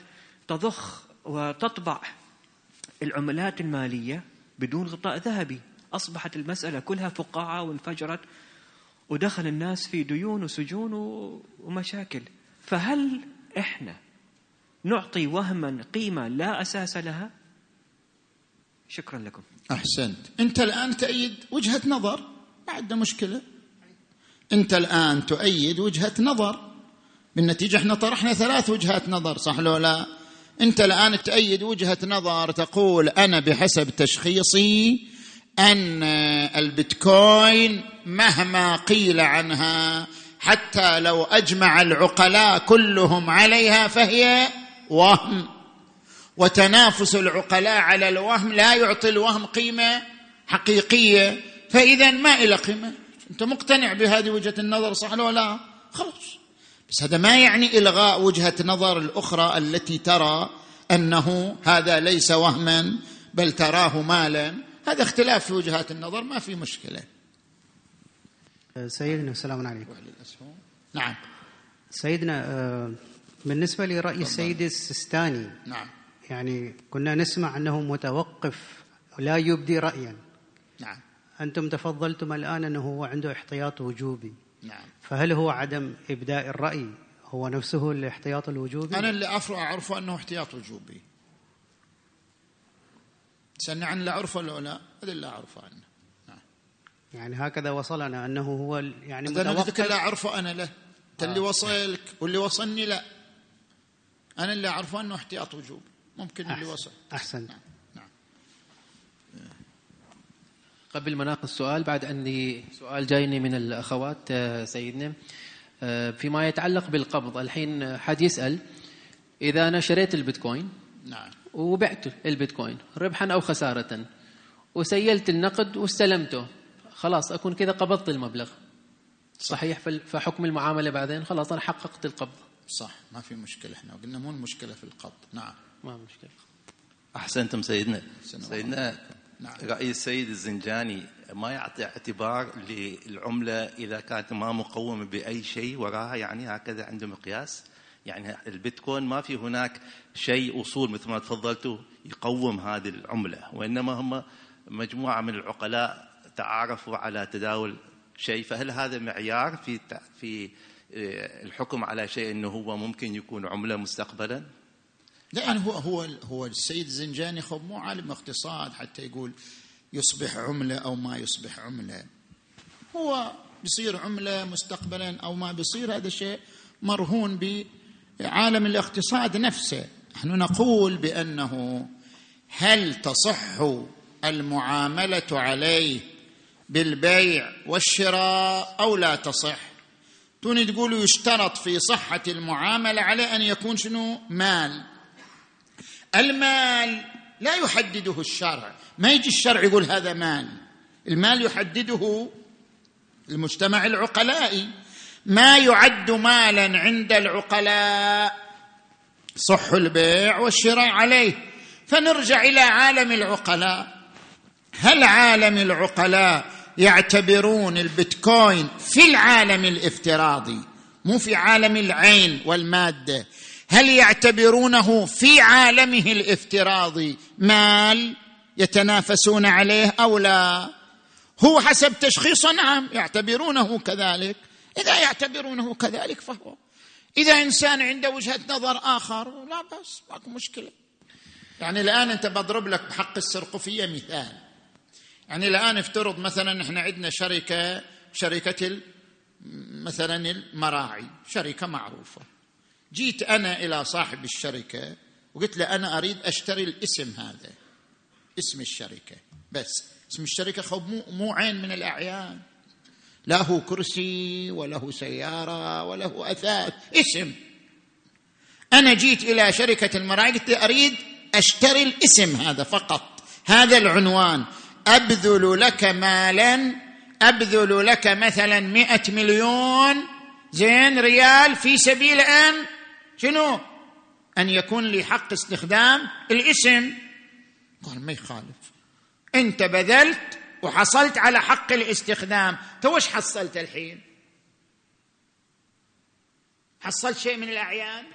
تضخ وتطبع العملات المالية بدون غطاء ذهبي. أصبحت المسألة كلها فقاعة وانفجرت ودخل الناس في ديون وسجون ومشاكل. فهل إحنا نعطي وهما قيمة لا أساس لها؟ شكرا لكم. أحسنت. أنت الآن تأيد وجهة نظر؟ ما عندنا مشكلة. أنت الآن تؤيد وجهة نظر. بالنتيجة إحنا طرحنا ثلاث وجهات نظر صح لو لا؟ أنت الآن تأيد وجهة نظر تقول أنا بحسب تشخيصي أن البيتكوين مهما قيل عنها حتى لو أجمع العقلاء كلهم عليها فهي وهم. وتنافس العقلاء على الوهم لا يعطي الوهم قيمة حقيقية. فإذا ما إلى قيمة. أنت مقتنع بهذه وجهة النظر صح ولا لا؟ خلاص. بس هذا ما يعني إلغاء وجهة نظر الأخرى التي ترى أنه هذا ليس وهما بل تراه مالا. هذا اختلاف في وجهات النظر ما في مشكلة. سيدنا السلام عليكم. نعم. سيدنا آه، بالنسبة لرأي السيد السيستاني نعم. يعني كنا نسمع أنه متوقف لا يبدي رأيا. نعم. أنتم تفضلتم الآن أنه هو عنده احتياط وجوبي. نعم. فهل هو عدم إبداء الرأي؟ هو نفسه الاحتياط الوجوبي؟ أنا اللي أعرفه أنه احتياط وجوبي. سألني عن اللي أعرفه ولا لا هذا اللي أعرفه عنه نعم. يعني هكذا وصلنا أنه هو يعني متوقف اللي أعرفه أنا له أنت اللي آه. وصلك واللي وصلني لا أنا اللي أعرفه أنه احتياط وجوب ممكن أحسن. اللي وصل أحسن نعم. نعم. قبل ما ناخذ السؤال بعد عندي سؤال جايني من الأخوات آه، سيدنا آه، فيما يتعلق بالقبض الحين حد يسأل إذا أنا شريت البيتكوين نعم وبعت البيتكوين ربحا أو خسارة. وسيلت النقد واستلمته. خلاص أكون كذا قبضت المبلغ. صحيح فحكم المعاملة بعدين خلاص أنا حققت القبض. صح ما في مشكلة إحنا قلنا مو المشكلة في القبض. نعم. ما مشكلة. أحسنتم سيدنا. سيدنا نعم. رأي السيد الزنجاني ما يعطي اعتبار للعملة إذا كانت ما مقومة بأي شيء وراها؟ يعني هكذا عنده مقياس؟ يعني البيتكوين ما في هناك شيء أصول مثل ما تفضلتوا يقوم هذه العملة وإنما هم مجموعة من العقلاء تعارفوا على تداول شيء فهل هذا معيار في في آه، الحكم على شيء إنه هو ممكن يكون عملة مستقبلا؟ لا يعني هو هو هو السيد الزنجاني خب مو عالم اقتصاد حتى يقول يصبح عملة أو ما يصبح عملة هو بيصير عملة مستقبلا أو ما بيصير هذا شيء مرهون بعالم الاقتصاد نفسه. نحن نقول بأنه هل تصح المعاملة عليه بالبيع والشراء أو لا تصح؟ توني تقولوا يشترط في صحة المعاملة على أن يكون شنو؟ مال. المال لا يحدده الشرع. ما يجي الشرع يقول هذا مال. المال يحدده المجتمع العقلائي. ما يعد مالا عند العقلاء. صح البيع والشراء عليه. فنرجع إلى عالم العقلاء. هل عالم العقلاء يعتبرون البيتكوين في العالم الافتراضي؟ مو في عالم العين والمادة. هل يعتبرونه في عالمه الافتراضي مال يتنافسون عليه أو لا؟ هو حسب تشخيص نعم يعتبرونه كذلك. إذا يعتبرونه كذلك فهو. إذا إنسان عنده وجهة نظر آخر لا بس ماكو مشكلة. يعني الآن أنت بضرب لك بحق السرقفية مثال. يعني الآن افترض مثلا إحنا عندنا شركة شركة مثلا المراعي شركة معروفة. جيت أنا إلى صاحب الشركة وقلت له أنا أريد أشتري الاسم هذا اسم الشركة بس. اسم الشركة خب مو, مو عين من الأعيان. له كرسي وله سيارة وله أثاث اسم. أنا جيت إلى شركة المراعي قلت أريد أشتري الاسم هذا فقط هذا العنوان. أبذل لك مالا أبذل لك مثلا مئة مليون زين ريال في سبيل أن شنو؟ أن يكون لي حق استخدام الاسم. قال ما يخالف. أنت بذلت وحصلت على حق الاستخدام. تو وش حصلت الحين؟ حصلت شيء من الأعيان؟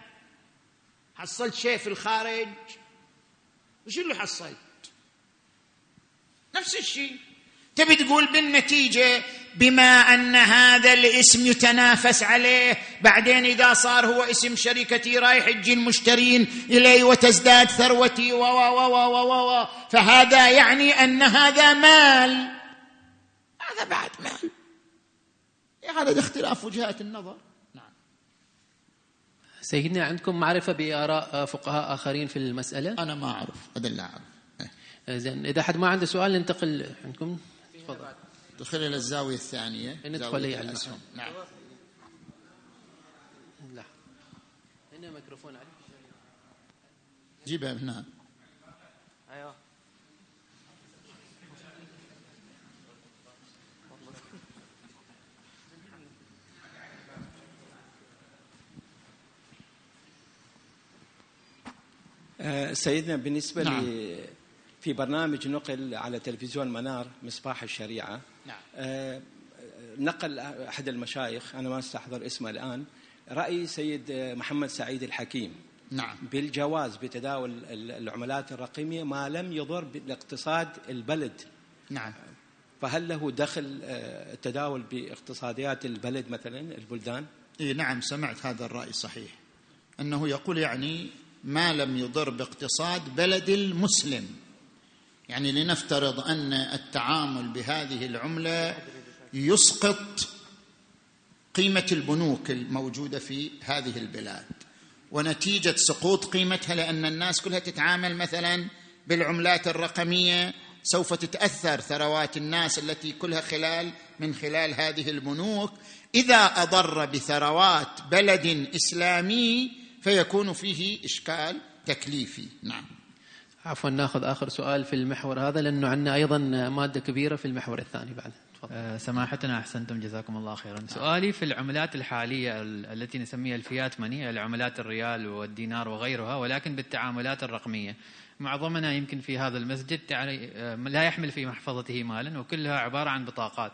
حصلت شيء في الخارج؟ وش اللي حصلت؟ نفس الشيء. تبي تقول بالنتيجة بما أن هذا الاسم يتنافس عليه. بعدين إذا صار هو اسم شركتي رايح يجي المشترين إلي وتزداد ثروتي و و و و و و فهذا يعني أن هذا مال. هذا بعد مال. هذا اختلاف وجهات النظر. نعم. سيدنا عندكم معرفة بآراء فقهاء آخرين في المسألة؟ أنا ما أعرف. هذا اللي أعرف. زين إذا حد ما عنده سؤال ننتقل عندكم. تفضل. دخل إلى الزاوية الثانية ندخل على الأسهم. نعم. لا. هنا ميكروفون علي جيبها هنا. أيوه. آه، سيدنا بالنسبة نعم. في برنامج نقل على تلفزيون منار مصباح الشريعة نعم. آه، نقل أحد المشايخ أنا ما أستحضر اسمه الآن رأي سيد محمد سعيد الحكيم نعم. بالجواز بتداول العملات الرقمية ما لم يضر بالاقتصاد البلد نعم فهل له دخل آه، التداول باقتصاديات البلد مثلا البلدان؟ إيه نعم سمعت هذا الرأي صحيح أنه يقول يعني ما لم يضر باقتصاد بلد المسلم يعني لنفترض أن التعامل بهذه العملة يسقط قيمة البنوك الموجودة في هذه البلاد. ونتيجة سقوط قيمتها لأن الناس كلها تتعامل مثلا بالعملات الرقمية سوف تتأثر ثروات الناس التي كلها خلال من خلال هذه البنوك. إذا أضر بثروات بلد إسلامي فيكون فيه إشكال تكليفي. نعم. عفوا ناخذ آخر سؤال في المحور هذا لأنه عندنا أيضا مادة كبيرة في المحور الثاني بعد. أه سماحتنا أحسنتم جزاكم الله خيرا. سؤالي في العملات الحالية التي نسميها الفيات ماني العملات الريال والدينار وغيرها ولكن بالتعاملات الرقمية. معظمنا يمكن في هذا المسجد آه، لا يحمل في محفظته مالا وكلها عبارة عن بطاقات.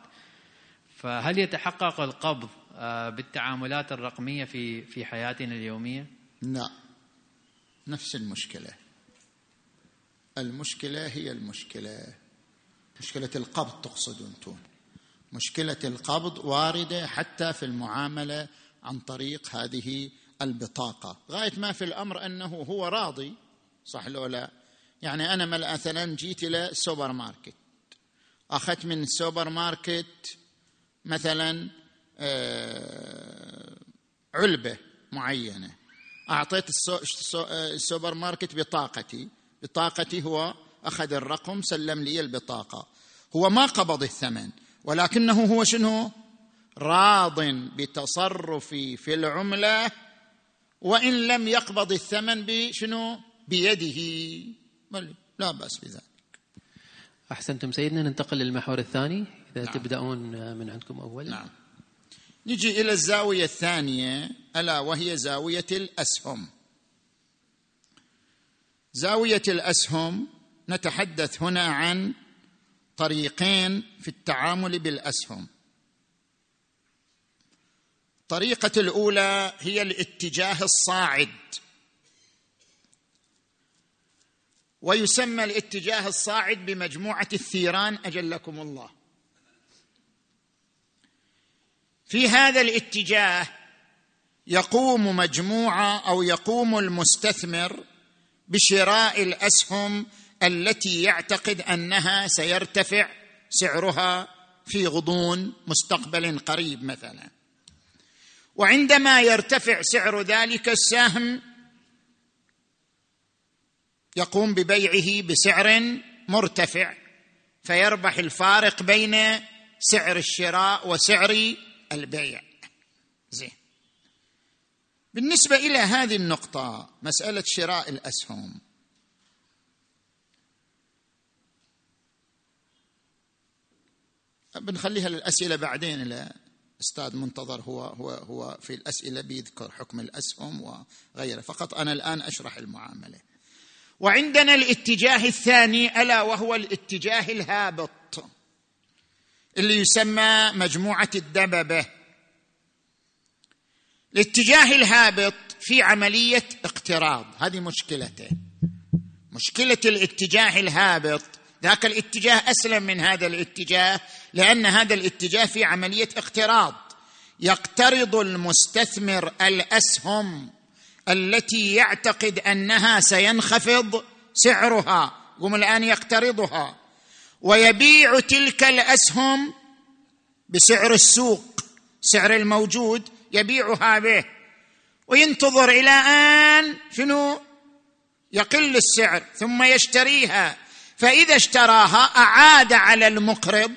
فهل يتحقق القبض آه، بالتعاملات الرقمية في في حياتنا اليومية؟ لا. نفس المشكلة. المشكلة هي المشكلة. مشكلة القبض تقصدون أنتم. مشكلة القبض واردة حتى في المعاملة عن طريق هذه البطاقة. غاية ما في الأمر أنه هو راضي صح لو لا؟ يعني أنا مثلا جيت إلى السوبر ماركت. أخذت من السوبر ماركت مثلا آه، علبة معينة. أعطيت السوبر ماركت بطاقتي. بطاقتي هو أخذ الرقم سلم لي البطاقة. هو ما قبض الثمن ولكنه هو شنو؟ راض بتصرفي في العملة وإن لم يقبض الثمن بشنو؟ بيده. لا بأس بذلك. أحسنتم سيدنا ننتقل للمحور الثاني إذا نعم. تبدأون من عندكم أول. نعم. نجي إلى الزاوية الثانية ألا وهي زاوية الأسهم. زاوية الأسهم نتحدث هنا عن طريقين في التعامل بالأسهم. الطريقة الأولى هي الاتجاه الصاعد. ويسمى الاتجاه الصاعد بمجموعة الثيران أجلكم الله. في هذا الاتجاه يقوم مجموعة أو يقوم المستثمر بشراء الأسهم التي يعتقد أنها سيرتفع سعرها في غضون مستقبل قريب مثلا. وعندما يرتفع سعر ذلك السهم يقوم ببيعه بسعر مرتفع فيربح الفارق بين سعر الشراء وسعر البيع. زين. بالنسبة إلى هذه النقطة مسألة شراء الأسهم. بنخليها للأسئلة بعدين إلى أستاذ منتظر هو هو هو في الأسئلة بيذكر حكم الأسهم وغيره. فقط أنا الآن أشرح المعاملة. وعندنا الاتجاه الثاني ألا وهو الاتجاه الهابط اللي يسمى مجموعة الدببة. الاتجاه الهابط في عملية اقتراض. هذه مشكلته مشكلة الاتجاه الهابط ذاك الاتجاه أسلم من هذا الاتجاه لأن هذا الاتجاه في عملية اقتراض. يقترض المستثمر الأسهم التي يعتقد أنها سينخفض سعرها. قم الآن يقترضها. ويبيع تلك الأسهم بسعر السوق سعر الموجود يبيعها به. وينتظر إلى آن شنو؟ يقل السعر ثم يشتريها. فإذا اشتراها أعاد على المقرض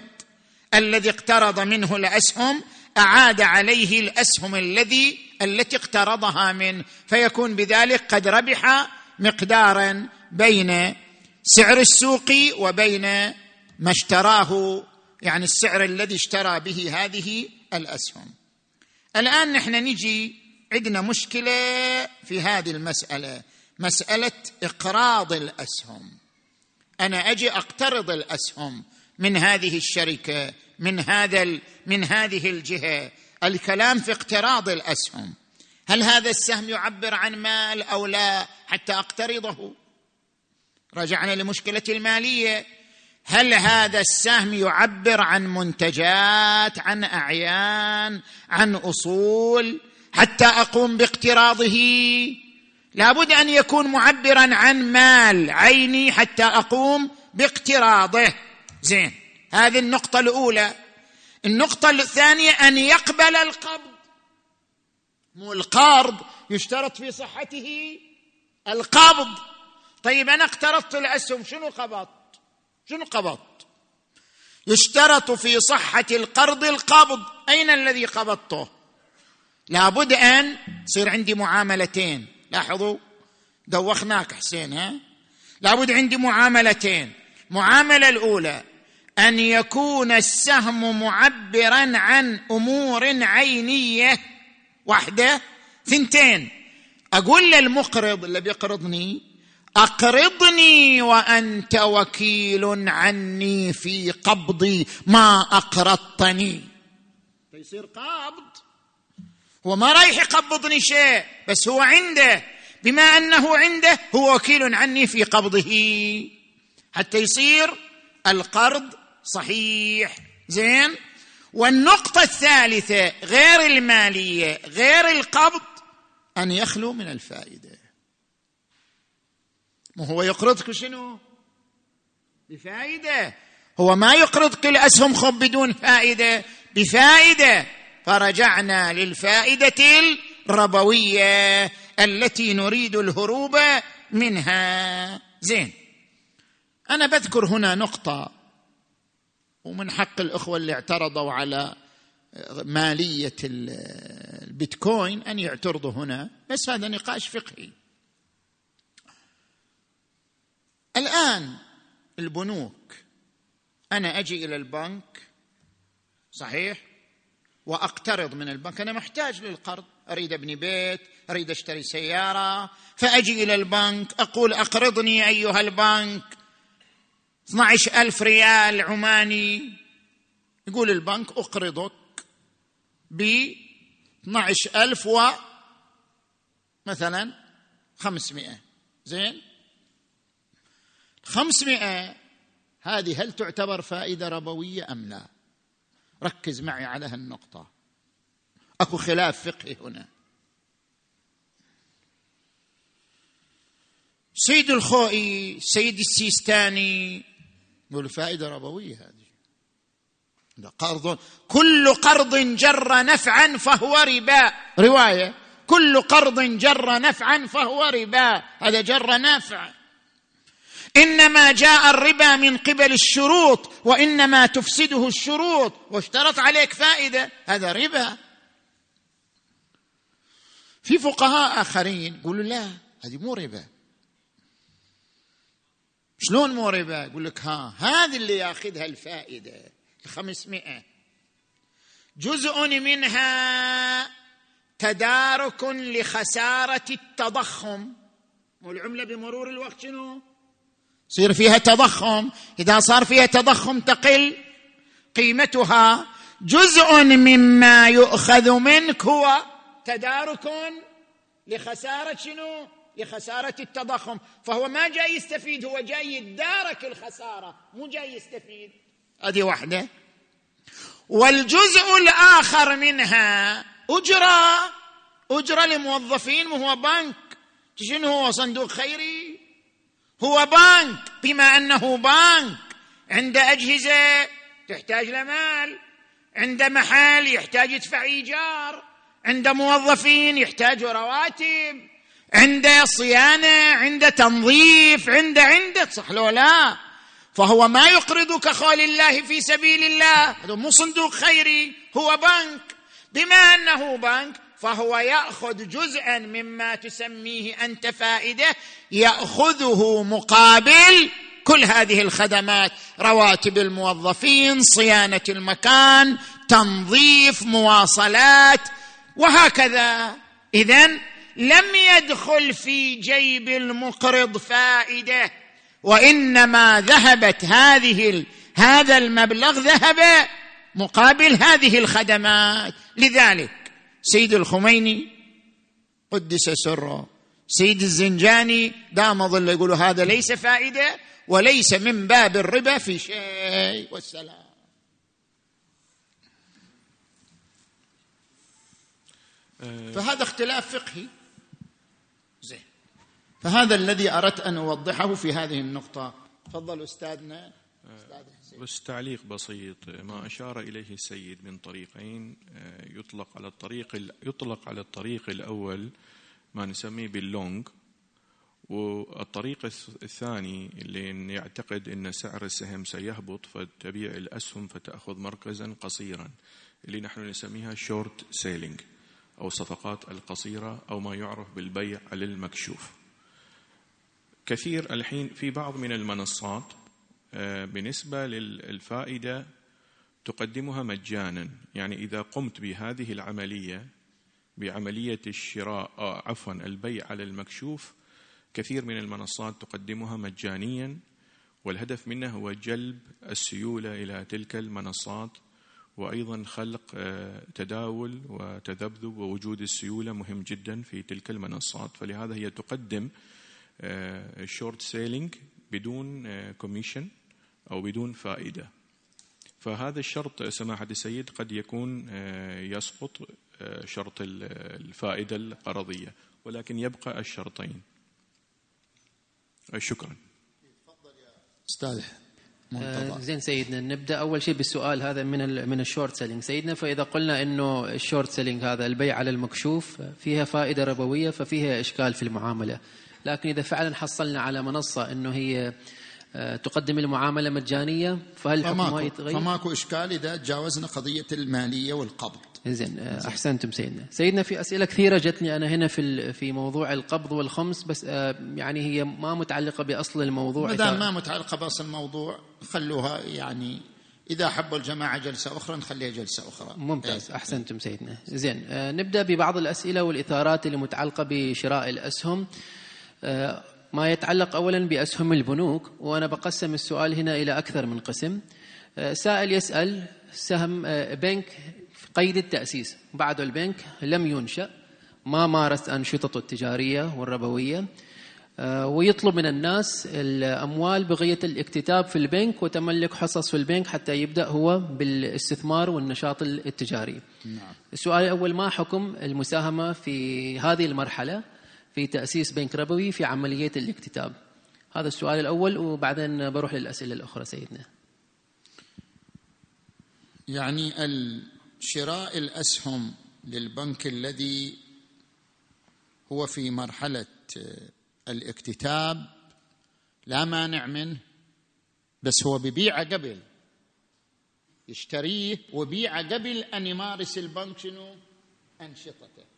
الذي اقترض منه الأسهم أعاد عليه الأسهم الذي التي اقترضها منه. فيكون بذلك قد ربح مقدارا بين سعر السوق وبين ما اشتراه يعني السعر الذي اشترى به هذه الأسهم. الآن نحن نجي عندنا مشكلة في هذه المسألة مسألة إقراض الأسهم. أنا أجي أقترض الأسهم من هذه الشركة من هذا من هذه الجهة. الكلام في اقتراض الأسهم. هل هذا السهم يعبر عن مال أو لا؟ حتى أقترضه. رجعنا لمشكلة المالية. هل هذا السهم يعبر عن منتجات عن أعيان عن أصول؟ حتى أقوم باقتراضه. لابد أن يكون معبرا عن مال عيني حتى أقوم باقتراضه. زين هذه النقطة الأولى. النقطة الثانية أن يقبل القبض. مو القرض يشترط في صحته القبض. طيب أنا اقترضت الأسهم شنو قبضت؟ شنو قبضت يشترط في صحة القرض القبض. أين الذي قبضته؟ لابد أن يصير عندي معاملتين. لاحظوا دوخناك حسين ها؟ لابد عندي معاملتين. معاملة الأولى أن يكون السهم معبرا عن أمور عينية واحدة ثنتين. أقول للمقرض اللي بيقرضني أقرضني وأنت وكيل عني في قبضي ما أقرضتني. فيصير قابض هو ما رايح يقبضني شيء بس هو عنده. بما أنه عنده هو وكيل عني في قبضه. حتى يصير القرض صحيح. زين؟ والنقطة الثالثة غير المالية غير القبض أن يخلو من الفائدة. ما هو يقرضك شنو؟ بفائدة. هو ما يقرضك الاسهم خب بدون فائدة. بفائدة. فرجعنا للفائدة الربوية التي نريد الهروب منها. زين. أنا بذكر هنا نقطة. ومن حق الإخوة اللي اعترضوا على مالية البيتكوين أن يعترضوا هنا. بس هذا نقاش فقهي. الآن البنوك. أنا أجي إلى البنك صحيح؟ وأقترض من البنك. أنا محتاج للقرض. أريد أبني بيت أريد أشتري سيارة. فأجي إلى البنك أقول أقرضني أيها البنك. 12 ألف ريال عماني. يقول البنك أقرضك ب 12 ألف و مثلا 500 زين؟ 500 هذه هل تعتبر فائدة ربوية أم لا؟ ركز معي على هالنقطة. أكو خلاف فقهي هنا. سيد الخوئي سيد السيستاني يقول فائدة ربوية هذه. قرض كل قرض جر نفعا فهو ربا. رواية. كل قرض جر نفعا فهو ربا. هذا جر نفع إنما جاء الربا من قبل الشروط وإنما تفسده الشروط. واشترط عليك فائدة هذا ربا. في فقهاء آخرين يقولوا لا هذه مو ربا. شلون مو ربا؟ يقول لك ها هذه اللي ياخذها الفائدة الخمسمائة. جزء منها تدارك لخسارة التضخم. والعملة بمرور الوقت شنو؟ يصير فيها تضخم. إذا صار فيها تضخم تقل قيمتها جزء مما يؤخذ منك هو تدارك لخسارة شنو؟ لخسارة التضخم. فهو ما جاي يستفيد هو جاي يدارك الخسارة مو جاي يستفيد. هذه واحدة. والجزء الآخر منها أجرة. أجرة لموظفين وهو بنك. شنو هو؟ صندوق خيري. هو بنك بما أنه بنك عند أجهزة تحتاج لمال عند محل يحتاج يدفع إيجار. عند موظفين يحتاج رواتب. عند صيانة عند تنظيف عند عند صح لو لا. فهو ما يقرضك خال الله في سبيل الله. هذا مو صندوق خيري هو بنك بما أنه بنك فهو يأخذ جزءا مما تسميه أنت فائدة يأخذه مقابل كل هذه الخدمات رواتب الموظفين صيانة المكان تنظيف مواصلات وهكذا. اذا لم يدخل في جيب المقرض فائدة وإنما ذهبت هذه هذا المبلغ ذهب مقابل هذه الخدمات. لذلك سيد الخميني قدس سره سيد الزنجاني دام ظل يقولوا هذا ليس فائدة وليس من باب الربا في شيء. والسلام. فهذا اختلاف فقهي. فهذا الذي أردت أن أوضحه في هذه النقطة. تفضل أستاذنا. أستاذ. بس تعليق بسيط. ما أشار إليه السيد من طريقين. آه، يطلق على الطريق يطلق على الطريق الأول ما نسميه بال long. والطريق الثاني اللي يعتقد إن سعر السهم سيهبط فتبيع الأسهم فتأخذ مركزا قصيرا اللي نحن نسميها short selling أو الصفقات القصيرة أو ما يعرف بالبيع للمكشوف. كثير الحين في بعض من المنصات بالنسبة للفائدة تقدمها مجانا. يعني إذا قمت بهذه العملية بعملية الشراء آه، عفوا البيع على المكشوف كثير من المنصات تقدمها مجانيا والهدف منه هو جلب السيولة إلى تلك المنصات وأيضا خلق آه، تداول وتذبذب ووجود السيولة مهم جدا في تلك المنصات. فلهذا هي تقدم short selling بدون commission أو بدون فائدة. فهذا الشرط سماحة السيد قد يكون آه، يسقط آه، شرط الفائدة القرضية ولكن يبقى الشرطين. شكرا. أستاذ آه زين سيدنا نبدأ أول شيء بالسؤال هذا من من ال short selling. سيدنا فإذا قلنا إنه ال short selling هذا البيع على المكشوف فيها فائدة ربوية ففيها إشكال في المعاملة. لكن إذا فعلا حصلنا على منصة إنه هي آه، تقدم المعاملة مجانية فهل الحكم يتغير؟ فماكو إشكال إذا تجاوزنا قضية المالية والقبض. زين آه، أحسنتم سيدنا. سيدنا في أسئلة كثيرة جتني أنا هنا في في موضوع القبض والخمس بس آه، يعني هي ما متعلقة بأصل الموضوع. ما دام ما متعلقة بأصل الموضوع خلوها يعني إذا حبوا الجماعة جلسة أخرى نخليها جلسة أخرى. ممتاز إيه. أحسنتم سيدنا. زين نبدأ ببعض الأسئلة والإثارات اللي متعلقة بشراء الأسهم. ما يتعلق اولا بأسهم البنوك وأنا بقسم السؤال هنا إلى أكثر من قسم آه، سائل يسأل سهم آه، بنك قيد التأسيس بعد البنك لم ينشأ ما مارس أنشطته التجارية والربوية آه، ويطلب من الناس الأموال بغية الاكتتاب في البنك وتملك حصص في البنك حتى يبدأ هو بالاستثمار والنشاط التجاري. نعم. السؤال الأول ما حكم المساهمة في هذه المرحلة في تأسيس بنك ربوي في عملية الاكتتاب. هذا السؤال الأول وبعدين بروح للأسئلة الأخرى سيدنا. يعني شراء الأسهم للبنك الذي هو في مرحلة الاكتتاب لا مانع منه بس هو ببيعة قبل. يشتريه وبيعة قبل أن يمارس البنك شنو؟ أنشطته.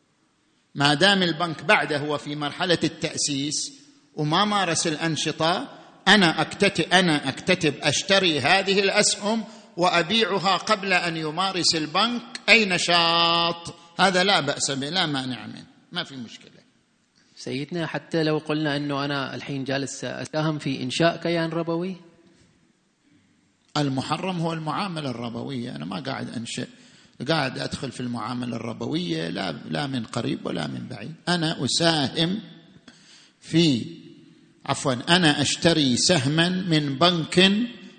ما دام البنك بعده هو في مرحلة التأسيس وما مارس الأنشطة أنا اكتتب أنا أكتتب أشتري هذه الأسهم وأبيعها قبل أن يمارس البنك أي نشاط. هذا لا بأس به لا مانع منه ما في مشكلة. سيدنا حتى لو قلنا أنه أنا الحين جالس أساهم في إنشاء كيان ربوي؟ المحرم هو المعاملة الربوية أنا ما قاعد أنشئ. قاعد أدخل في المعاملة الربوية لا لا من قريب ولا من بعيد. أنا أساهم في عفوا أنا أشتري سهما من بنك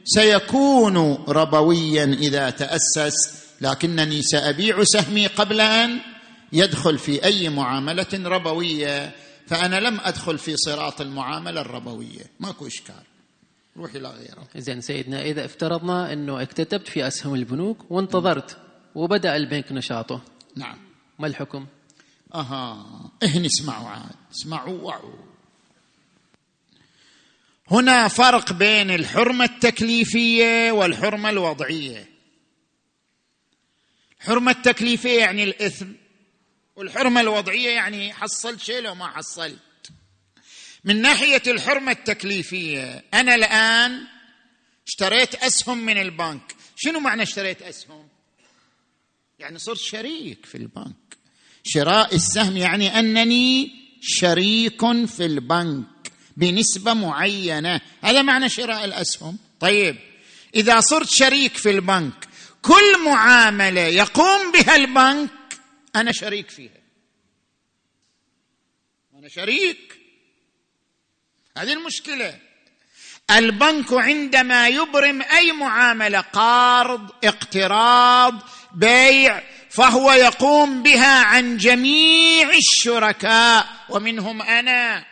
سيكون ربويا إذا تأسس لكنني سأبيع سهمي قبل أن يدخل في أي معاملة ربوية. فأنا لم أدخل في صراط المعاملة الربوية. ماكو إشكال. روح إلى غيره زين سيدنا إذا افترضنا أنه اكتتبت في أسهم البنوك وانتظرت وبدأ البنك نشاطه. نعم. ما الحكم؟ أها. إهن اسمعوا عاد. اسمعوا وعوا هنا فرق بين الحرمة التكليفية والحرمة الوضعية. الحرمة التكليفية يعني الإثم والحرمة الوضعية يعني حصلت شيء لو ما حصلت. من ناحية الحرمة التكليفية أنا الآن اشتريت أسهم من البنك. شنو معنى اشتريت أسهم؟ يعني صرت شريك في البنك. شراء السهم يعني أنني شريك في البنك بنسبة معينة. هذا معنى شراء الأسهم. طيب إذا صرت شريك في البنك كل معاملة يقوم بها البنك أنا شريك فيها. أنا شريك. هذه المشكلة. البنك عندما يبرم أي معاملة قرض اقتراض بيع فهو يقوم بها عن جميع الشركاء ومنهم أنا.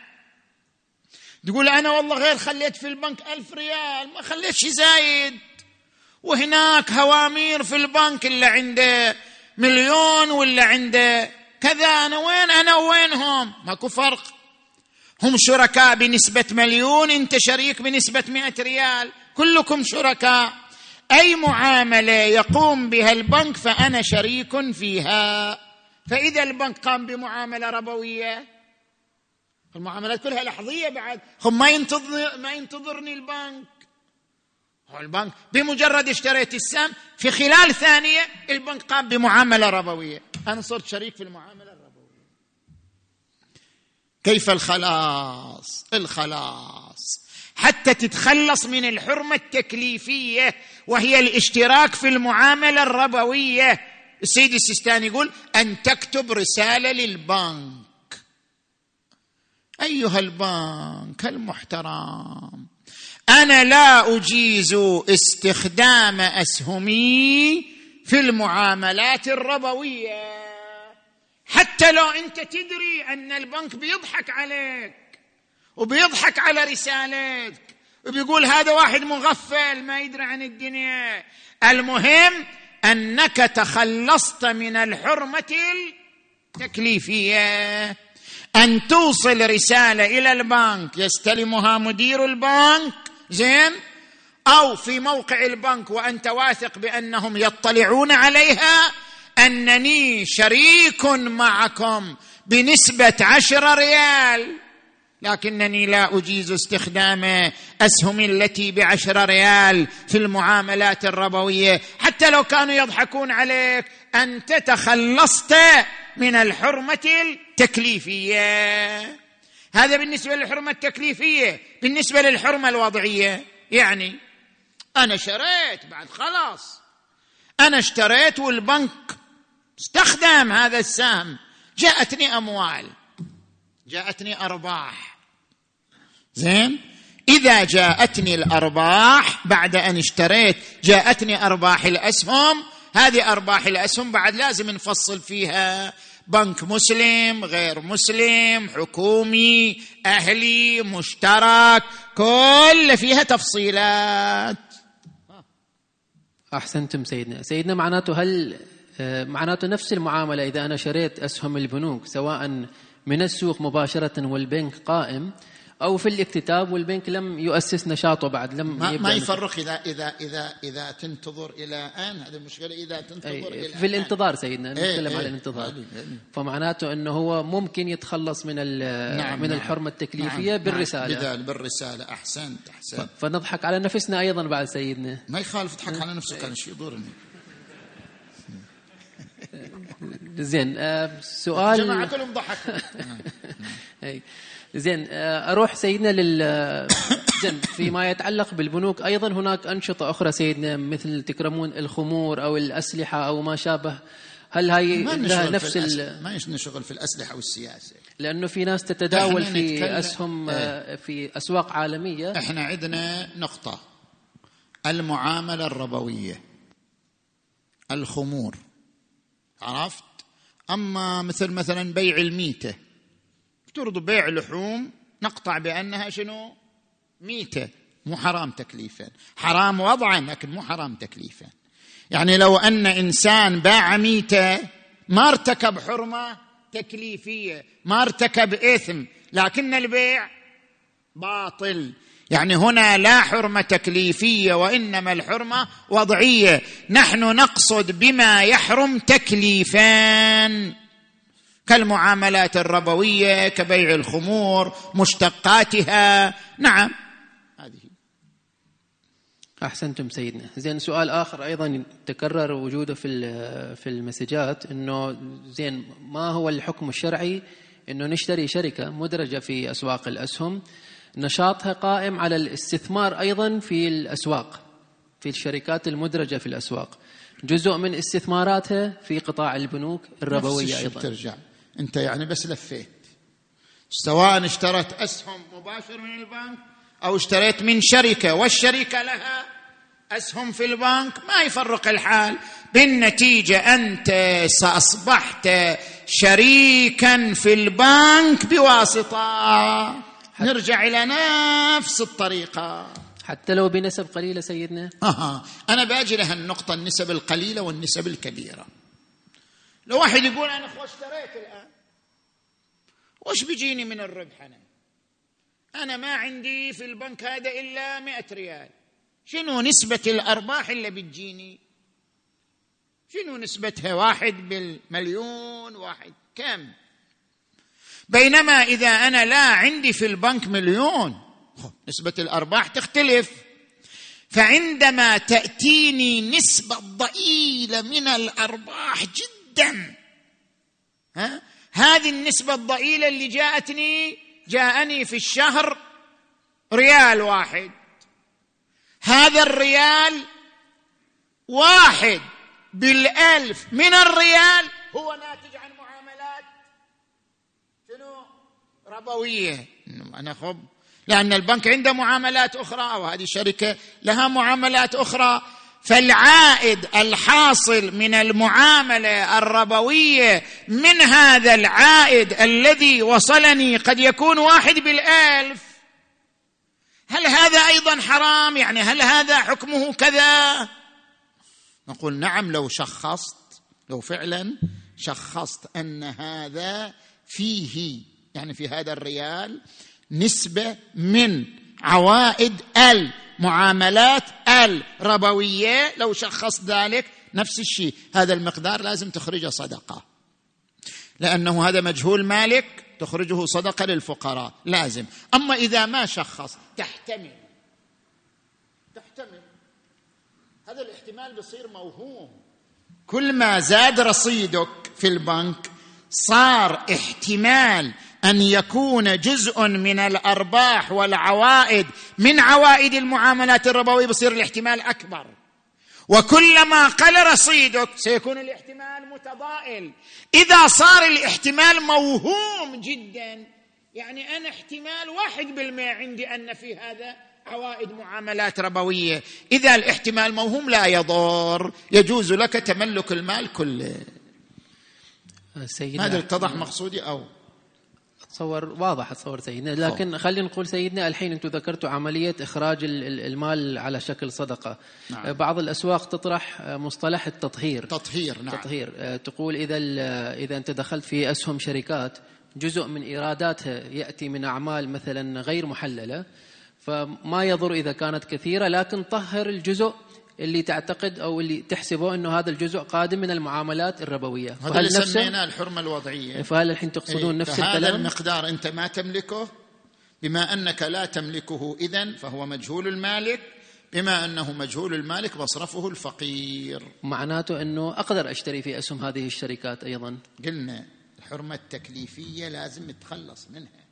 تقول أنا والله غير خليت في البنك ألف ريال ما خليت شيء زايد. وهناك هوامير في البنك اللي عنده مليون ولا عنده كذا أنا وين أنا وينهم؟ ماكو فرق. هم شركاء بنسبة مليون أنت شريك بنسبة مئة ريال كلكم شركاء. أي معاملة يقوم بها البنك فأنا شريك فيها. فإذا البنك قام بمعاملة ربوية المعاملات كلها لحظية بعد. هم ما ينتظر ما ينتظرني البنك. هو البنك بمجرد اشتريت السهم في خلال ثانية البنك قام بمعاملة ربوية. أنا صرت شريك في المعاملة الربوية. كيف الخلاص؟ الخلاص. حتى تتخلص من الحرمة التكليفية. وهي الاشتراك في المعاملة الربوية. السيد السيستاني يقول أن تكتب رسالة للبنك. أيها البنك المحترم أنا لا أجيز استخدام أسهمي في المعاملات الربوية. حتى لو أنت تدري أن البنك بيضحك عليك وبيضحك على رسالتك وبيقول هذا واحد مغفل ما يدري عن الدنيا. المهم أنك تخلصت من الحرمة التكليفية. أن توصل رسالة إلى البنك يستلمها مدير البنك زين؟ أو في موقع البنك وأنت واثق بأنهم يطلعون عليها أنني شريك معكم بنسبة عشر ريال. لكنني لا أجيز استخدام أسهم التي بعشر ريال في المعاملات الربوية. حتى لو كانوا يضحكون عليك أنت تخلصت من الحرمة التكليفية. هذا بالنسبة للحرمة التكليفية. بالنسبة للحرمة الوضعية يعني أنا شريت بعد خلاص. أنا اشتريت والبنك استخدم هذا السهم. جاءتني أموال. جاءتني أرباح. زين؟ إذا جاءتني الأرباح بعد أن اشتريت جاءتني أرباح الأسهم. هذه أرباح الأسهم بعد لازم نفصل فيها. بنك مسلم غير مسلم حكومي أهلي مشترك كل فيها تفصيلات. أحسنتم سيدنا. سيدنا معناته هل آه، معناته نفس المعاملة إذا أنا شريت أسهم البنوك سواء من السوق مباشرة والبنك قائم أو في الاكتتاب والبنك لم يؤسس نشاطه بعد لم ما, ما يفرق اذا اذا اذا إذا تنتظر إلى آن هذه المشكلة إذا تنتظر إلى في الانتظار سيدنا نتكلم إيه على الانتظار. إيه فمعناته إنه هو ممكن يتخلص من نعم من نعم. الحرمة التكليفية نعم بالرسالة. نعم بالرسالة. أحسنت أحسنت. فنضحك على نفسنا أيضا بعد سيدنا. ما يخالف تضحك على نفسك أنا شو يضرني. زين آه، سؤال جماعة كلهم ضحكوا زين آه، أروح سيدنا لل زين فيما يتعلق بالبنوك أيضا هناك أنشطة أخرى سيدنا مثل تكرمون الخمور أو الأسلحة أو ما شابه. هل هاي ما لها نفس ال... ما نشغل في الأسلحة والسياسة. لأنه في ناس تتداول في أسهم إيه؟ آه، في أسواق عالمية. إحنا عندنا نقطة. المعاملة الربوية. الخمور. عرفت؟ أما مثل مثلا بيع الميتة. افترضوا بيع لحوم نقطع بأنها شنو؟ ميتة. مو حرام تكليفا. حرام وضعا لكن مو حرام تكليفا. يعني لو أن إنسان باع ميتة ما ارتكب حرمة تكليفية ما ارتكب إثم لكن البيع باطل. يعني هنا لا حرمة تكليفية وإنما الحرمة وضعية. نحن نقصد بما يحرم تكليفان كالمعاملات الربوية كبيع الخمور مشتقاتها. نعم. هذه. أحسنتم سيدنا. زين سؤال آخر أيضا تكرر وجوده في في المسجات إنه زين ما هو الحكم الشرعي إنه نشتري شركة مدرجة في أسواق الأسهم نشاطها قائم على الاستثمار أيضا في الأسواق في الشركات المدرجة في الأسواق. جزء من استثماراتها في قطاع البنوك الربوية أيضا. ترجع. أنت يعني بس لفيت. سواء اشتريت أسهم مباشر من البنك أو اشتريت من شركة والشركة لها أسهم في البنك ما يفرق الحال. بالنتيجة أنت اصبحت شريكا في البنك بواسطة نرجع إلى نفس الطريقة. حتى لو بنسب قليلة سيدنا. آه. أنا بأجي لها النقطة النسب القليلة والنسب الكبيرة. لو واحد يقول أنا اخو اشتريت الآن وش بيجيني من الربح أنا؟ أنا ما عندي في البنك هذا إلا مئة ريال. شنو نسبة الأرباح اللي بتجيني؟ شنو نسبتها؟ واحد بالمليون واحد كم؟ بينما إذا أنا لا عندي في البنك مليون نسبة الأرباح تختلف. فعندما تأتيني نسبة ضئيلة من الأرباح جدا ها هذه النسبة الضئيلة اللي جاءتني جاءني في الشهر ريال واحد. هذا الريال واحد بالألف من الريال هو ناتج عن معاملات شنو ربوية. أنا خب. لأن البنك عنده معاملات أخرى وهذه الشركة لها معاملات أخرى. فالعائد الحاصل من المعاملة الربوية من هذا العائد الذي وصلني قد يكون واحد بالألف. هل هذا أيضا حرام؟ يعني هل هذا حكمه كذا؟ نقول نعم لو شخصت لو فعلا شخصت أن هذا فيه يعني في هذا الريال نسبة من عوائد المعاملات الربويه لو شخصت ذلك نفس الشيء. هذا المقدار لازم تخرجه صدقة. لأنه هذا مجهول مالك تخرجه صدقة للفقراء لازم. أما إذا ما شخص تحتمل. تحتمل. هذا الاحتمال بيصير موهوم. كل ما زاد رصيدك في البنك صار احتمال أن يكون جزء من الأرباح والعوائد. من عوائد المعاملات الربوية بصير الاحتمال أكبر. وكلما قل رصيدك سيكون الاحتمال متضائل إذا صار الاحتمال موهوم جدا يعني أنا احتمال واحد بالمئة عندي أن في هذا عوائد معاملات ربوية. إذا الاحتمال موهوم لا يضر. يجوز لك تملك المال كله. سيدنا ما اتضح مقصودي أو اتصور واضح اتصور سيدنا. لكن خلينا نقول سيدنا الحين أنتم ذكرتوا عملية إخراج المال على شكل صدقة. نعم. بعض الأسواق تطرح مصطلح التطهير. تطهير نعم. تطهير. آه، تقول إذا إذا أنت دخلت في أسهم شركات جزء من إيراداتها يأتي من أعمال مثلا غير محللة فما يضر إذا كانت كثيرة لكن طهر الجزء اللي تعتقد أو اللي تحسبه إنه هذا الجزء قادم من المعاملات الربوية. هذا اللي سميناه الحرمة الوضعية. فهل الحين تقصدون إيه؟ نفس الكلام؟ هذا المقدار أنت ما تملكه بما أنك لا تملكه اذا فهو مجهول المالك بما أنه مجهول المالك مصرفه الفقير. معناته إنه أقدر أشتري في أسهم هذه الشركات أيضا. قلنا الحرمة التكليفية لازم نتخلص منها.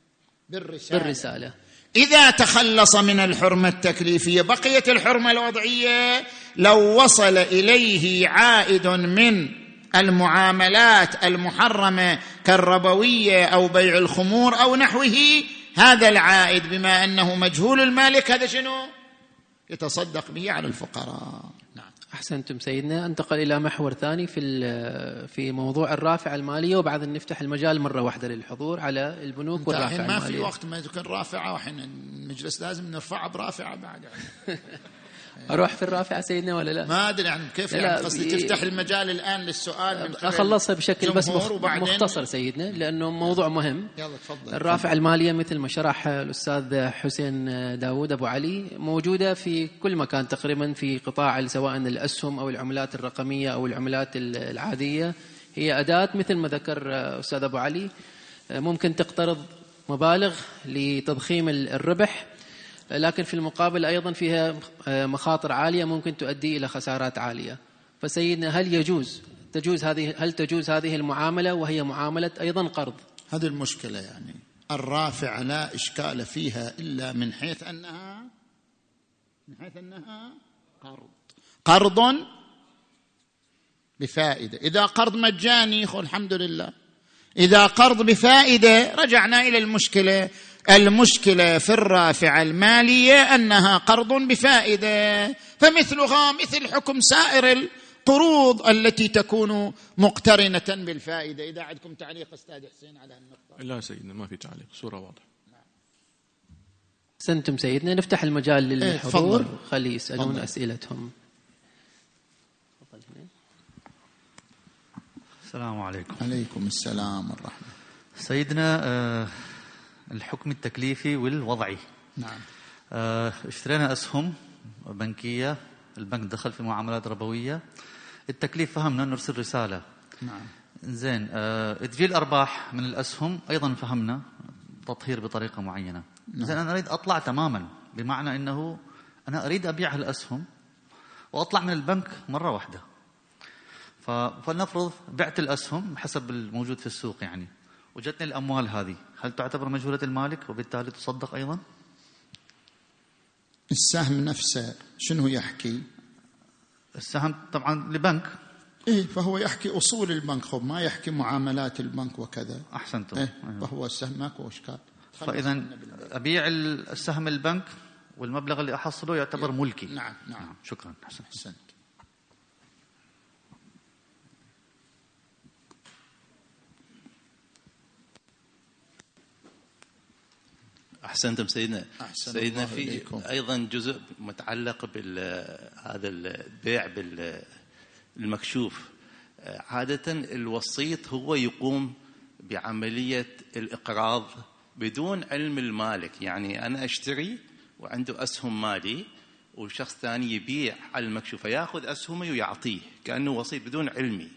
بالرسالة. بالرسالة. إذا تخلص من الحرمة التكليفية بقيت الحرمة الوضعية لو وصل إليه عائد من المعاملات المحرمة كالربوية أو بيع الخمور أو نحوه هذا العائد بما أنه مجهول المالك هذا شنو؟ يتصدق به على الفقراء. أحسنتم سيدنا. انتقل إلى محور ثاني في في موضوع الرافعه المالية وبعدين نفتح المجال مرة واحدة للحضور على البنوك والرافعه الماليه ما في وقت ما تكون رافعة وحين المجلس لازم نرفعها برافعة بعد. أروح في الرافعة سيدنا ولا لا؟ ما أدري يعني كيف يعني قصدي تفتح المجال الآن للسؤال من أخلصها بشكل بس مختصر سيدنا لأنه موضوع مهم. يلا تفضل. الرافعة المالية مثل ما شرح الأستاذ حسين داوود أبو علي موجودة في كل مكان تقريبا في قطاع سواء الأسهم أو العملات الرقمية أو العملات العادية. هي أداة مثل ما ذكر أستاذ أبو علي ممكن تقترض مبالغ لتضخيم الربح. لكن في المقابل أيضا فيها آه، مخاطر عالية ممكن تؤدي إلى خسارات عالية. فسيدنا هل يجوز تجوز هذه هل تجوز هذه المعاملة وهي معاملة أيضا قرض؟ هذه المشكلة يعني. الرافع لا إشكال فيها إلا من حيث أنها من حيث أنها قرض. قرض بفائدة. إذا قرض مجاني الحمد لله. إذا قرض بفائدة رجعنا إلى المشكلة المشكلة في الرافعه المالية أنها قرض بفائدة. فمثلها مثل حكم سائر القروض التي تكون مقترنة بالفائدة. إذا عندكم تعليق أستاذ حسين على النقطه لا سيدنا ما في تعليق صورة واضحة. سنتم سيدنا نفتح المجال إيه، للحضور. إيه خلي يسألون فضل. أسئلتهم. السلام عليكم. عليكم السلام ورحمة سيدنا آه الحكم التكليفي والوضعي. نعم. آه، اشترينا أسهم بنكية البنك دخل في معاملات ربوية. التكليف فهمنا نرسل رسالة. نعم. زين أه تجي الأرباح من الأسهم أيضا فهمنا تطهير بطريقة معينة. نعم. زين أنا أريد أطلع تماما بمعنى أنه أنا أريد أبيع الأسهم وأطلع من البنك مرة واحدة. فلنفرض بعت الأسهم حسب الموجود في السوق يعني وجتني الأموال هذه. هل تعتبر مجهولة المالك وبالتالي تصدق أيضا؟ السهم نفسه شنو يحكي؟ السهم طبعا لبنك. إيه فهو يحكي أصول البنك. خب ما يحكي معاملات البنك وكذا. أحسنتم. إيه فهو السهم ماكو إشكال. فاذا أبيع السهم البنك والمبلغ اللي أحصله يعتبر ملكي. نعم نعم, نعم. شكرا. احسنت أحسنتم سيدنا. أحسن سيدنا في. أيضا جزء متعلق بهذا البيع بالمكشوف عادة الوسيط هو يقوم بعملية الإقراض بدون علم المالك. يعني أنا أشتري وعنده أسهم مالي وشخص ثاني يبيع على المكشوف فيأخذ اسهمه ويعطيه كأنه وسيط بدون علمي.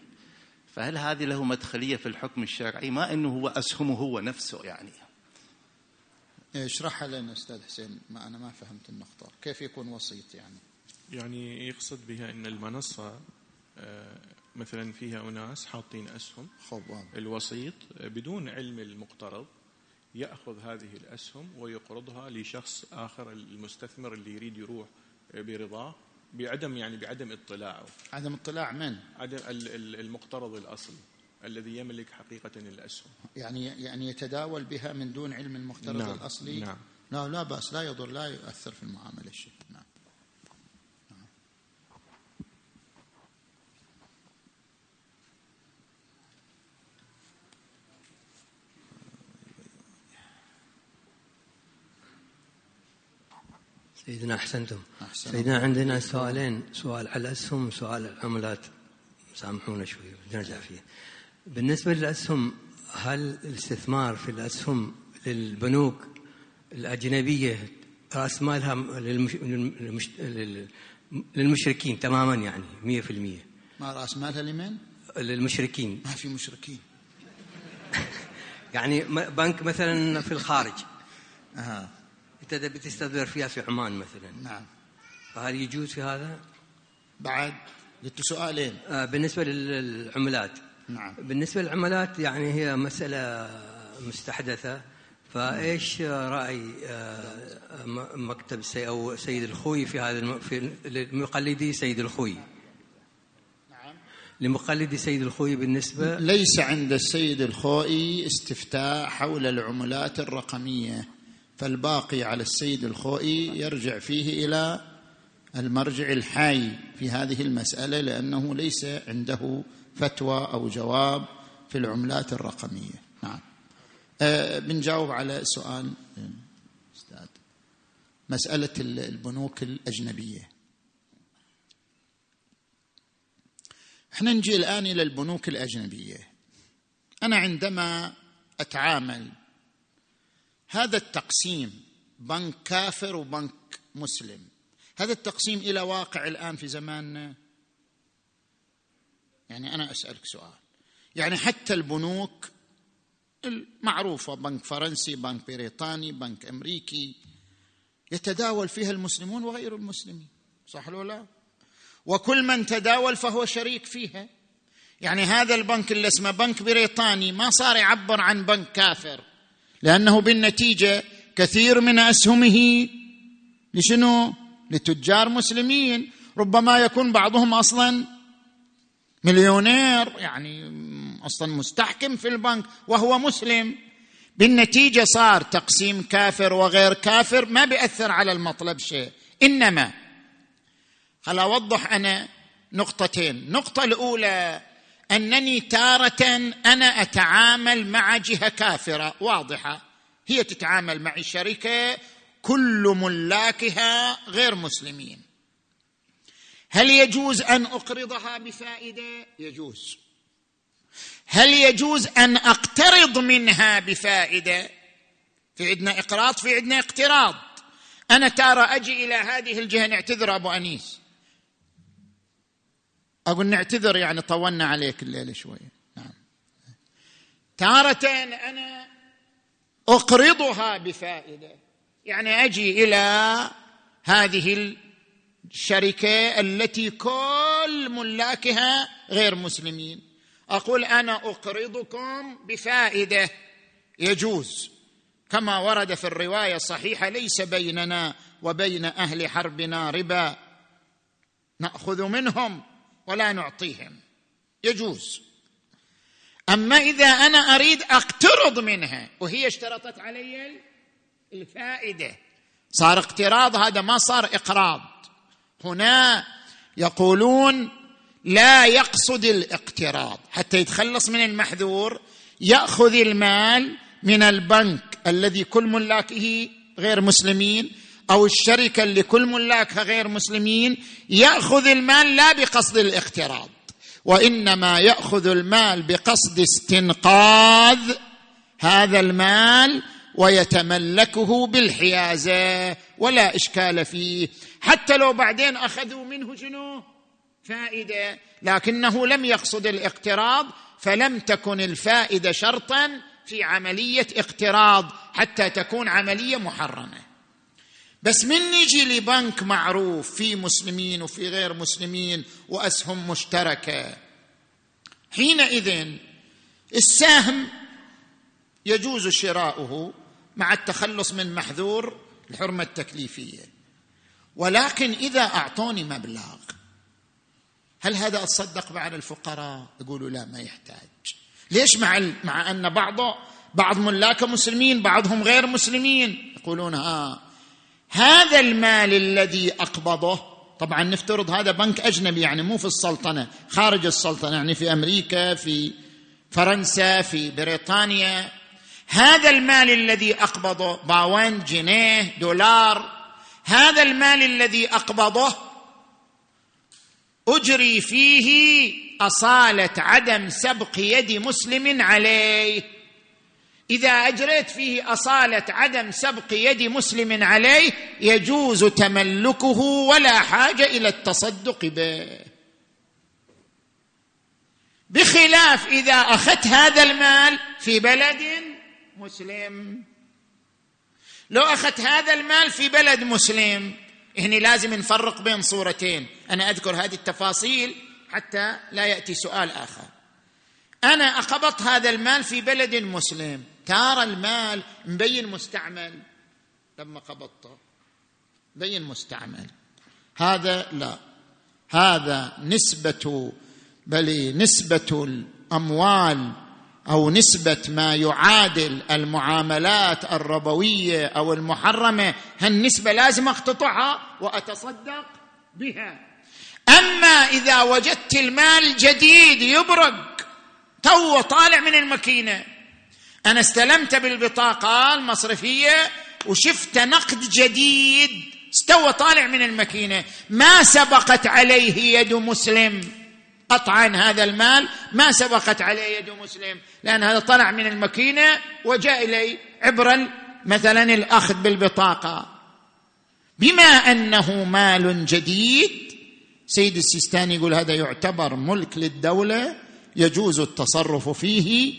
فهل هذه له مدخلية في الحكم الشرعي؟ ما إنه هو أسهمه هو نفسه يعني. اشرحها لنا أستاذ حسين ما أنا ما فهمت النقطة. كيف يكون وسيط يعني؟ يعني يقصد بها إن المنصة آه، مثلا فيها أناس حاطين أسهم. الوسيط بدون علم المقترض يأخذ هذه الأسهم ويقرضها لشخص آخر المستثمر اللي يريد يروح برضاه بعدم يعني بعدم اطلاعه. عدم اطلاع من؟ عدم المقترض الأصلي. الذي يملك حقيقة الأسهم. يعني يعني يتداول بها من دون علم المقترض نعم الأصلي؟ نعم. لا لا بأس لا يضر لا يؤثر في المعاملة الشيء. نعم. سيدنا أحسنتم. أحسن. سيدنا عندنا سؤالين سؤال على الأسهم وسؤال على العملات. سامحونا شوي نرجع فيه. بالنسبة للأسهم هل الاستثمار في الأسهم للبنوك الأجنبية رأس مالها للمش... للمش... للمشركين تماما يعني مية في المية؟ ما رأس مالها لمن؟ للمشركين. ما في مشركين. يعني بنك مثلا في الخارج. أها أنت بتستثمر فيها في عمان مثلا. نعم. فهل يجوز في هذا؟ بعد قلت سؤالين. آه بالنسبة للعملات. نعم. بالنسبة للعملات يعني هي مسألة مستحدثة. فإيش رأي آه، مكتب سي أو سيد الخوي في هذا في لمقلدي سيد الخوي؟ نعم. لمقلدي سيد الخوي بالنسبة ليس عند السيد الخوئي استفتاء حول العملات الرقمية فالباقي على السيد الخوئي يرجع فيه إلى المرجع الحي في هذه المسألة لأنه ليس عنده فتوى أو جواب في العملات الرقمية. نعم. أه بنجاوب على سؤال أستاذ. مسألة البنوك الأجنبية. إحنا نجي الآن إلى البنوك الأجنبية. أنا عندما أتعامل هذا التقسيم بنك كافر وبنك مسلم. هذا التقسيم إلى واقع الآن في زماننا يعني أنا أسألك سؤال. يعني حتى البنوك المعروفة بنك فرنسي بنك بريطاني بنك أمريكي يتداول فيها المسلمون وغير المسلمين. صح ولا لا؟ وكل من تداول فهو شريك فيها. يعني هذا البنك اللي اسمه بنك بريطاني ما صار يعبر عن بنك كافر لأنه بالنتيجة كثير من أسهمه لشنو؟ لتجار مسلمين. ربما يكون بعضهم أصلا مليونير يعني أصلا مستحكم في البنك وهو مسلم. بالنتيجة صار تقسيم كافر وغير كافر ما بيأثر على المطلب شيء. إنما خل أوضح أنا نقطتين. النقطه الأولى أنني تارة أنا أتعامل مع جهة كافرة. واضحة. هي تتعامل مع شركة كل ملاكها غير مسلمين. هل يجوز أن أقرضها بفائدة؟ يجوز. هل يجوز أن أقترض منها بفائدة؟ في عندنا إقراض في عندنا اقتراض. أنا تارى أجي إلى هذه الجهة نعتذر أبو أنيس. أقول نعتذر يعني طولنا عليك الليلة شوية نعم. تارة أنا أقرضها بفائدة. يعني أجي إلى هذه الشركة التي كل ملاكها غير مسلمين. أقول أنا أقرضكم بفائدة. يجوز. كما ورد في الرواية الصحيحة ليس بيننا وبين أهل حربنا ربا. نأخذ منهم ولا نعطيهم. يجوز. أما إذا أنا أريد أقترض منها وهي اشترطت علي الفائدة. صار اقتراض هذا ما صار إقراض. هنا يقولون لا يقصد الاقتراض حتى يتخلص من المحذور يأخذ المال من البنك الذي كل ملاكه غير مسلمين أو الشركة اللي كل ملاكها غير مسلمين يأخذ المال لا بقصد الاقتراض وإنما يأخذ المال بقصد استنقاذ هذا المال ويتملكه بالحيازة ولا إشكال فيه. حتى لو بعدين أخذوا منه شنو؟ فائدة. لكنه لم يقصد الاقتراض فلم تكن الفائدة شرطا في عملية اقتراض حتى تكون عملية محرمة. بس من نجي لبنك معروف في مسلمين وفي غير مسلمين وأسهم مشتركة. حينئذ السهم يجوز شراؤه مع التخلص من محذور الحرمة التكليفية. ولكن إذا أعطوني مبلغ هل هذا أتصدق بعد الفقراء؟ يقولوا لا ما يحتاج. ليش مع مع أن بعض بعض ملاك مسلمين بعضهم غير مسلمين؟ يقولون ها هذا المال الذي أقبضه طبعا نفترض هذا بنك أجنبي يعني مو في السلطنة خارج السلطنة يعني في أمريكا في فرنسا في بريطانيا. هذا المال الذي أقبضه باوند جنيه دولار هذا المال الذي أقبضه أجري فيه أصالة عدم سبق يد مسلم عليه. إذا أجريت فيه أصالة عدم سبق يد مسلم عليه يجوز تملكه ولا حاجة إلى التصدق به. بخلاف إذا أخذت هذا المال في بلد مسلم. لو أخذت هذا المال في بلد مسلم هنا لازم نفرق بين صورتين. أنا أذكر هذه التفاصيل حتى لا يأتي سؤال آخر. أنا أقبضت هذا المال في بلد مسلم. ترى المال مبين مستعمل. لما قبضته مبين مستعمل. هذا لا. هذا نسبة بل نسبة الأموال أو نسبة ما يعادل المعاملات الربوية أو المحرمة هالنسبة لازم أقتطعها وأتصدق بها. أما إذا وجدت المال جديد يبرق تو طالع من الماكينة. أنا استلمت بالبطاقة المصرفية وشفت نقد جديد استوى طالع من الماكينة. ما سبقت عليه يد مسلم. قطعا هذا المال ما سبقت عليه يد مسلم لأن هذا طلع من الماكينة وجاء إلي عبر مثلا الأخذ بالبطاقة. بما أنه مال جديد سيد السيستاني يقول هذا يعتبر ملك للدولة يجوز التصرف فيه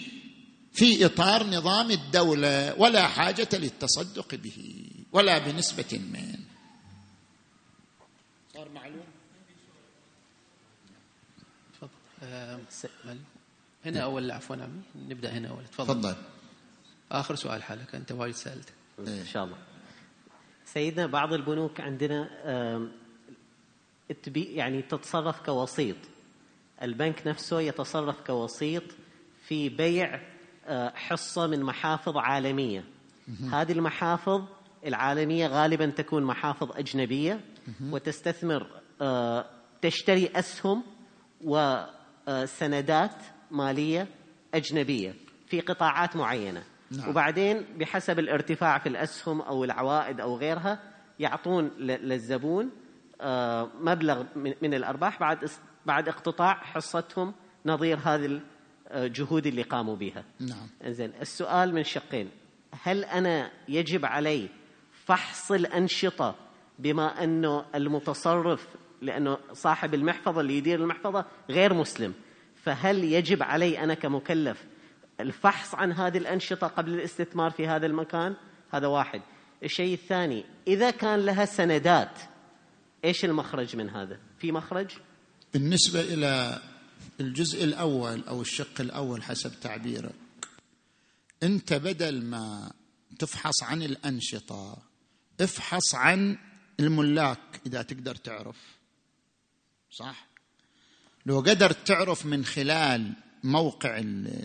في إطار نظام الدولة ولا حاجة للتصدق به ولا بنسبة من صار معلوم تفضل هنا أول عفوا عمي نبدأ هنا أول. تفضل. تفضل. آخر سؤال حالك أنت وايد سألت. إن شاء الله. سيدنا بعض البنوك عندنا يعني تتصرف كوسيط. البنك نفسه يتصرف كوسيط في بيع آه، حصة من محافظ عالمية. هذه المحافظ العالمية غالبا تكون محافظ أجنبية وتستثمر آه، تشتري أسهم وسندات مالية أجنبية في قطاعات معينة. نعم. وبعدين بحسب الارتفاع في الأسهم أو العوائد أو غيرها يعطون للزبون آه، مبلغ من الأرباح بعد بعد اقتطاع حصتهم نظير هذه الجهود اللي قاموا بها. نعم. السؤال من شقين هل أنا يجب علي فحص الأنشطة بما أنه المتصرف لأنه صاحب المحفظة اللي يدير المحفظة غير مسلم. فهل يجب علي أنا كمكلف الفحص عن هذه الأنشطة قبل الاستثمار في هذا المكان؟ هذا واحد. الشيء الثاني إذا كان لها سندات إيش المخرج من هذا؟ في مخرج؟ بالنسبة إلى الجزء الأول أو الشق الأول حسب تعبيرك أنت بدل ما تفحص عن الأنشطة افحص عن الملاك إذا تقدر تعرف. صح؟ لو قدرت تعرف من خلال موقع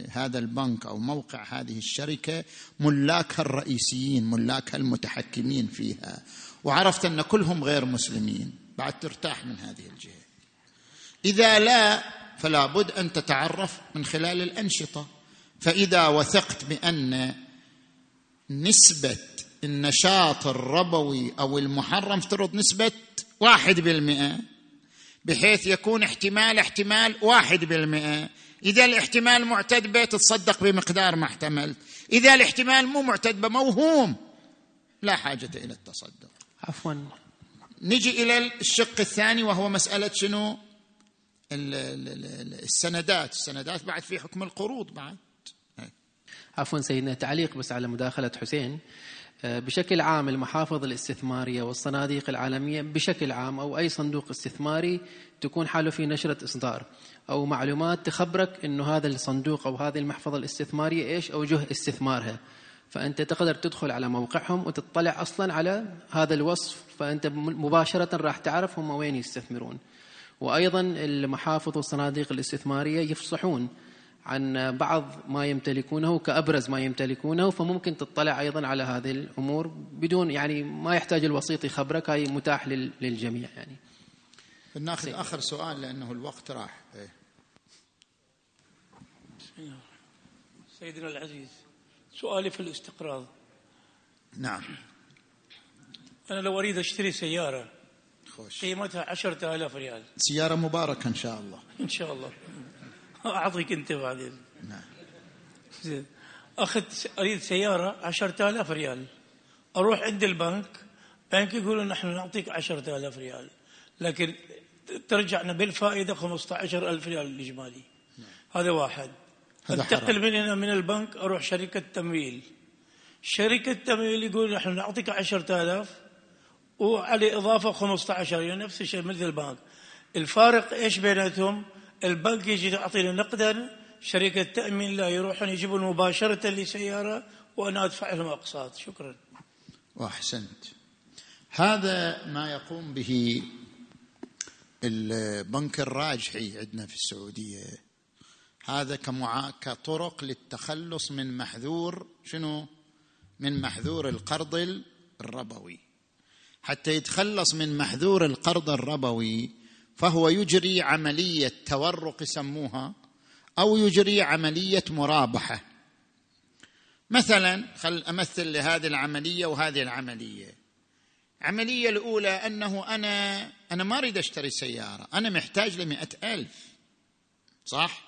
هذا البنك أو موقع هذه الشركة ملاكها الرئيسيين ملاكها المتحكمين فيها وعرفت أن كلهم غير مسلمين بعد ترتاح من هذه الجهة. إذا لا فلا بد أن تتعرف من خلال الأنشطة. فإذا وثقت بأن نسبة النشاط الربوي أو المحرم افترض نسبة واحد بالمئة بحيث يكون احتمال احتمال واحد بالمئة. إذا الاحتمال معتد به تتصدق بمقدار ما احتملت إذا الاحتمال مو معتد به موهوم. لا حاجة إلى التصدق. عفوا. نجي إلى الشق الثاني وهو مسألة شنو؟ السندات. السندات بعد في حكم القروض بعد. عفوا سيدنا. تعليق بس على مداخلة حسين. بشكل عام المحافظ الاستثمارية والصناديق العالمية بشكل عام أو أي صندوق استثماري تكون حاله في نشرة إصدار أو معلومات تخبرك أنه هذا الصندوق أو هذه المحفظة الاستثمارية إيش أوجه استثمارها. فأنت تقدر تدخل على موقعهم وتطلع أصلا على هذا الوصف فأنت مباشرة راح تعرف هم وين يستثمرون. وأيضا المحافظ والصناديق الاستثمارية يفصحون عن بعض ما يمتلكونه كأبرز ما يمتلكونه فممكن تطلع أيضا على هذه الأمور بدون يعني ما يحتاج الوسيط يخبرك هاي متاح للجميع يعني. ناخذ آخر سؤال لأنه الوقت راح. إيه. سيدنا العزيز سؤالي في الاستقراض. نعم. أنا لو أريد أشتري سيارة خوش. قيمتها عشرة آلاف ريال. سيارة مباركة إن شاء الله. إن شاء الله. أعطيك أنت بعدين. نعم. زين. أخذت أريد سيارة عشرة آلاف ريال. أروح عند البنك بنك يقولوا نحن نعطيك عشرة آلاف ريال. لكن ترجعنا بالفائدة خمسة عشر ألف ريال الإجمالي نعم. هذا واحد. أنتقل من هنا من البنك أروح شركة تمويل. شركة تمويل يقول نحن نعطيك عشرة آلاف وعلى إضافة خمسة عشر يعني نفس الشيء مثل البنك. الفارق إيش بيناتهم؟ البنك يجي يعطيني نقدا شركة تأمين لا يروحون يجيبون مباشرة لي سيارة وأنا أدفع لهم أقساط. شكرا. وأحسنت. هذا ما يقوم به البنك الراجحي عندنا في السعودية. هذا كمعا... كطرق للتخلص من محذور شنو؟ من محذور القرض الربوي. حتى يتخلص من محذور القرض الربوي فهو يجري عملية تورق يسموها أو يجري عملية مرابحة. مثلا خل أمثل لهذه العملية وهذه العملية. العملية الأولى أنه أنا أنا ما أريد أشتري سيارة أنا محتاج لمئة ألف. صح؟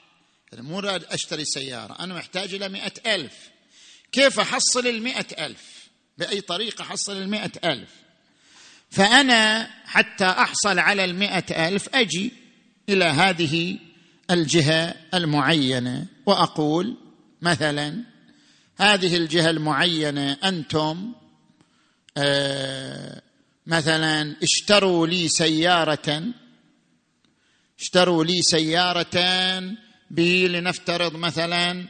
أنا مو راد أشتري سيارة أنا محتاج مئة ألف. كيف أحصل المئة ألف؟ بأي طريقة أحصل المئة ألف؟ فأنا حتى أحصل على المئة ألف أجي إلى هذه الجهة المعينة وأقول مثلا هذه الجهة المعينة أنتم آه مثلا اشتروا لي سيارة اشتروا لي سيارة لنفترض مثلا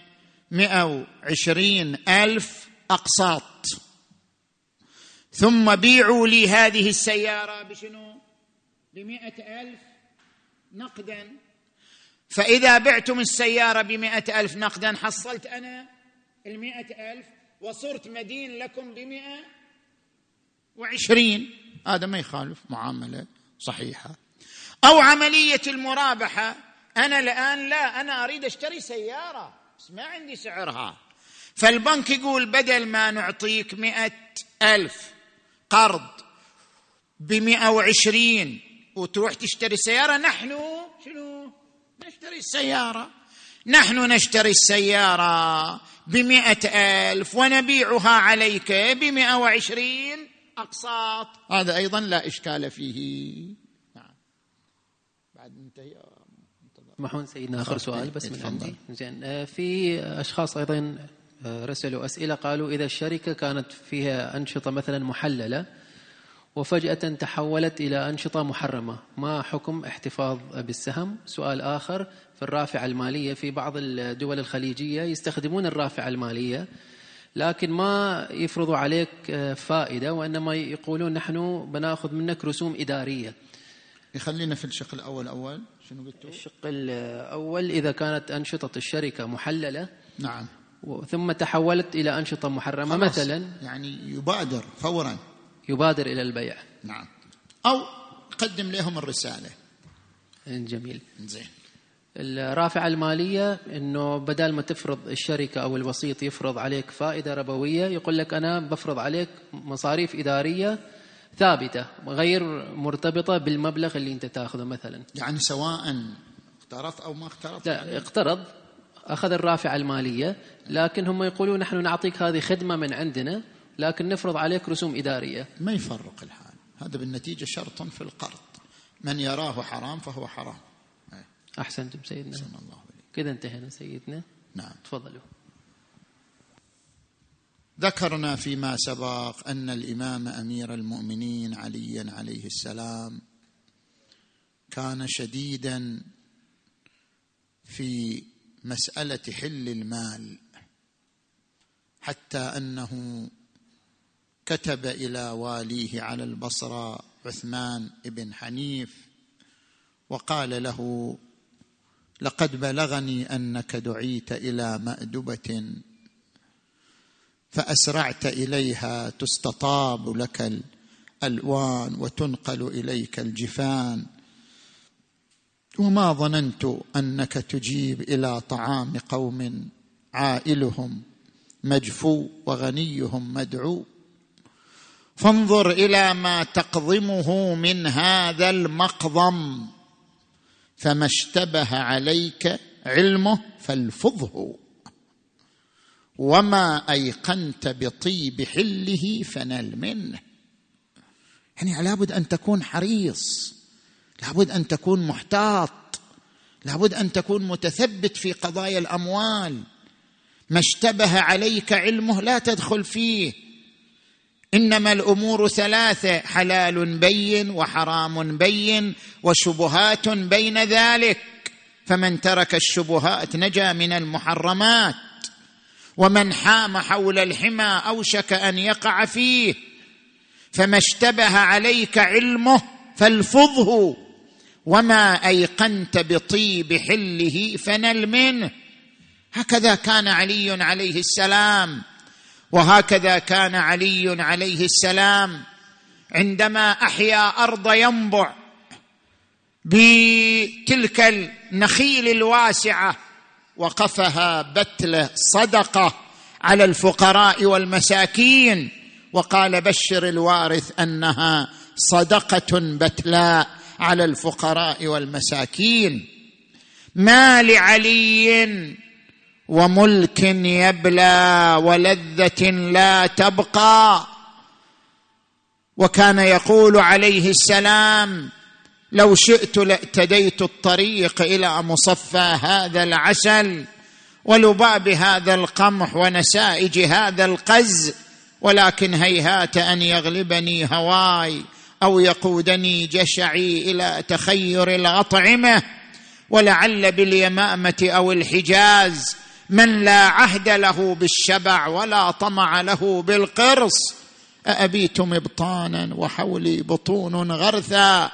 مئة وعشرين ألف أقساط. ثم بيعوا لي هذه السيارة بشنو؟ بمئة ألف نقدا. فإذا بعتم السيارة بمئة ألف نقدا حصلت أنا المئة ألف وصرت مدين لكم بمئة وعشرين. هذا ما يخالف معاملة صحيحة. أو عملية المرابحة. أنا الآن لا أنا أريد أشتري سيارة بس ما عندي سعرها. فالبنك يقول بدل ما نعطيك مئة ألف قرض بمئة وعشرين وتروح تشتري سيارة نحن شنو؟ نشتري السيارة. نحن نشتري السيارة بمئة ألف ونبيعها عليك بمئة وعشرين أقساط. هذا أيضا لا إشكال فيه. نعم. محون سيدنا آخر سؤال بس من عندي. زين آه، في أشخاص أيضا آه، رسلوا أسئلة قالوا إذا الشركة كانت فيها أنشطة مثلا محللة وفجأة تحولت إلى أنشطة محرمة ما حكم احتفاظ بالسهم؟ سؤال آخر في الرافعة المالية في بعض الدول الخليجية يستخدمون الرافعة المالية لكن ما يفرضوا عليك آه، فائدة وإنما يقولون نحن بناخذ منك رسوم إدارية. يخلينا في الشق الأول أول شنو قلتوا؟ الشق الأول إذا كانت أنشطة الشركة محللة نعم. ثم تحولت إلى أنشطة محرمة مثلا. يعني يبادر فورا. يبادر إلى البيع. نعم. أو قدم لهم الرسالة. جميل. زين. الرافعة المالية أنه بدل ما تفرض الشركة أو الوسيط يفرض عليك فائدة ربوية يقول لك أنا بفرض عليك مصاريف إدارية ثابتة غير مرتبطة بالمبلغ اللي أنت تأخذه مثلا. يعني سواء اقترض أو ما اقترض لا اقترض. أخذ الرافعة المالية لكن هم يقولون نحن نعطيك هذه خدمة من عندنا لكن نفرض عليك رسوم إدارية. ما يفرق الحال. هذا بالنتيجة شرط في القرض. من يراه حرام فهو حرام. أحسنتم سيدنا. الله كذا انتهينا سيدنا. نعم. تفضلوا. ذكرنا فيما سبق أن الإمام أمير المؤمنين عليا عليه السلام كان شديدا في مسألة حل المال حتى أنه كتب إلى واليه على البصرة عثمان بن حنيف وقال له لقد بلغني أنك دعيت إلى مأدبة فأسرعت إليها تستطاب لك الألوان وتنقل إليك الجفان وما ظننت أنك تجيب إلى طعام قوم عائلهم مجفو وغنيهم مدعو. فانظر إلى ما تقضمه من هذا المقضم. فما اشتبه عليك علمه فالفظه وما أيقنت بطيب حله فنل منه. يعني لابد أن تكون حريص. لابد أن تكون محتاط. لابد أن تكون متثبت في قضايا الأموال. ما اشتبه عليك علمه لا تدخل فيه. إنما الأمور ثلاثة حلال بين وحرام بين وشبهات بين ذلك. فمن ترك الشبهات نجا من المحرمات. ومن حام حول الحمى أوشك أن يقع فيه. فما اشتبه عليك علمه فالفظه وما ايقنت بطيب حله فنل منه. هكذا كان علي عليه السلام وهكذا كان علي عليه السلام. عندما أحيا أرض ينبع بتلك النخيل الواسعة وقفها بتله صدقة على الفقراء والمساكين وقال بشر الوارث أنها صدقة بتلاء. على الفقراء والمساكين. ما لعلي وملك يبلى ولذة لا تبقى. وكان يقول عليه السلام لو شئت لاعتديت الطريق إلى مصفى هذا العسل ولباب هذا القمح ونسائج هذا القز ولكن هيهات أن يغلبني هواي. أو يقودني جشعي إلى تخير الأطعمة ولعل باليمامة أو الحجاز من لا عهد له بالشبع ولا طمع له بالقرص. أأبيت مبطانا وحولي بطون غرثا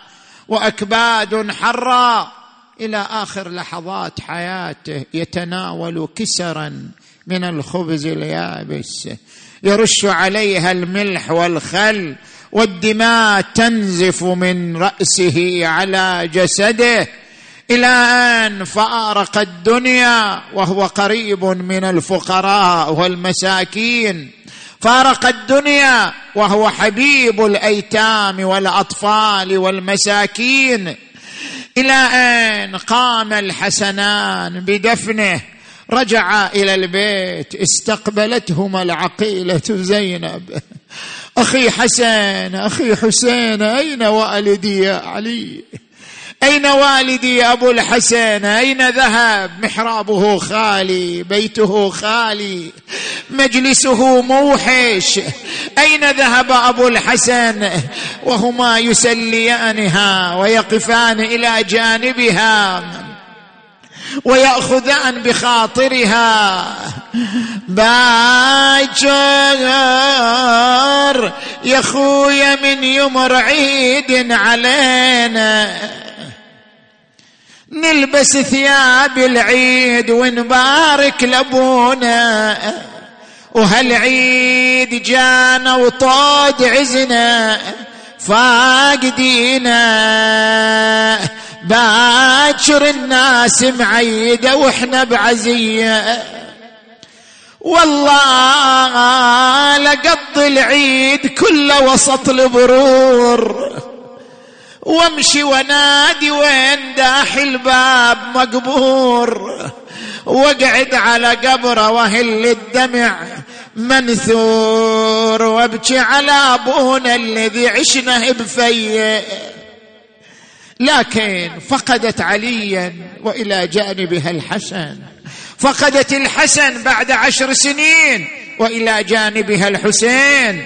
وأكباد حرا. إلى آخر لحظات حياته يتناول كسرا من الخبز اليابس يرش عليها الملح والخل والدماء تنزف من رأسه على جسده. إلى آن فأرق الدنيا وهو قريب من الفقراء والمساكين. فأرق الدنيا وهو حبيب الأيتام والأطفال والمساكين. إلى آن قام الحسنان بدفنه. رجع إلى البيت استقبلتهما العقيلة زينب. أخي حسن أخي حسين أين والدي يا علي؟ أين والدي أبو الحسن أين ذهب محرابه خالي بيته خالي مجلسه موحش. أين ذهب أبو الحسن؟ وهما يسليانها ويقفان إلى جانبها. وياخذان بخاطرها. باجر يا خويا من يمر عيد علينا. نلبس ثياب العيد ونبارك لأبونا. وهالعيد جانا وطود عزنا فاقدينا. باكر الناس معيدة وإحنا بعزية. والله لقضي العيد كله وسط البرور. وامشي ونادي وين داح الباب مقبور. واقعد على قبره وهل الدمع منثور. وابكي على أبونا الذي عشنا بفيه لكن فقدت عليا وإلى جانبها الحسن. فقدت الحسن بعد عشر سنين. وإلى جانبها الحسين.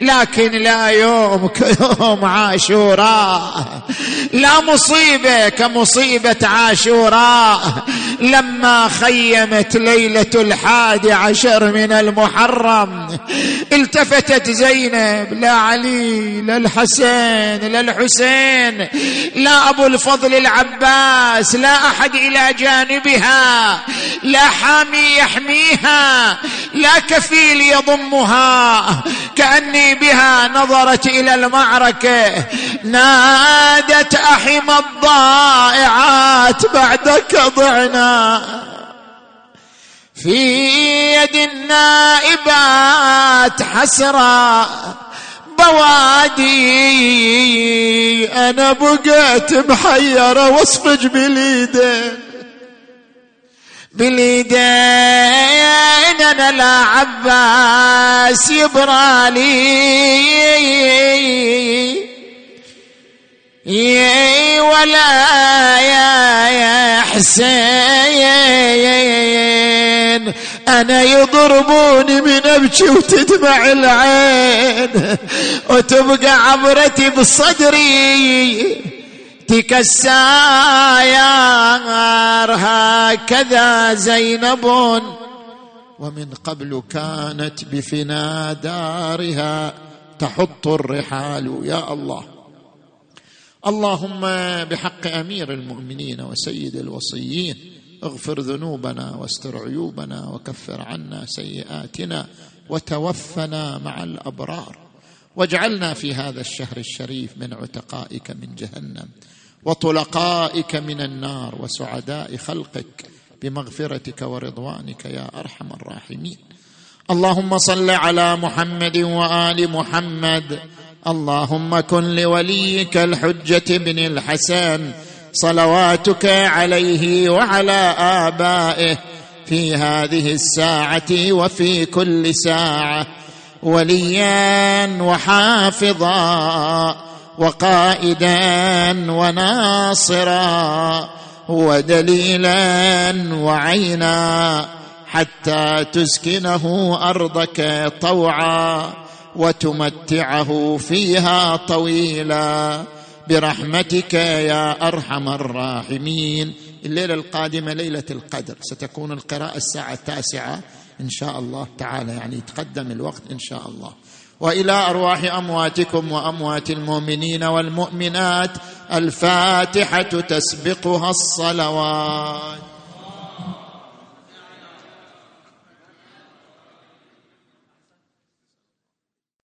لكن لا يوم كيوم عاشوراء. لا مصيبة كمصيبة عاشوراء. لما خيمت ليلة الحادي عشر من المحرم التفتت زينب لا علي لا الحسين لا الحسين لا أبو الفضل العباس لا أحد إلى جانبها لا حامي يحميها لا كفيل يضمها كأني بها نظرت إلى المعركة. نادت أحم الضائعات بعدك ضعنا في يد النائبات حسرة بوادي أنا بقيت محيرة واصفج باليدين باليدين أنا لا عباس يبرالي يا ولا يا حسين أنا يضربوني من أبكي وتدمع العين وتبقى عبرتي بصدري. تكساير هكذا زينب. ومن قبل كانت بفنا دارها تحط الرحال يا الله. اللهم بحق أمير المؤمنين وسيد الوصيين اغفر ذنوبنا واستر عيوبنا وكفر عنا سيئاتنا وتوفنا مع الأبرار. واجعلنا في هذا الشهر الشريف من عتقائك من جهنم. وطلقائك من النار وسعداء خلقك بمغفرتك ورضوانك يا أرحم الراحمين. اللهم صل على محمد وآل محمد. اللهم كن لوليك الحجة بن الحسن. صلواتك عليه وعلى آبائه في هذه الساعة وفي كل ساعة. وليا وحافظا. وقائدا وناصرا ودليلا وعينا حتى تسكنه أرضك طوعا وتمتعه فيها طويلا. برحمتك يا أرحم الراحمين. الليلة القادمة ليلة القدر. ستكون القراءة الساعة التاسعة. إن شاء الله تعالى يعني يتقدم الوقت إن شاء الله. وإلى أرواح أمواتكم وأموات المؤمنين والمؤمنات الفاتحة تسبقها الصلوات.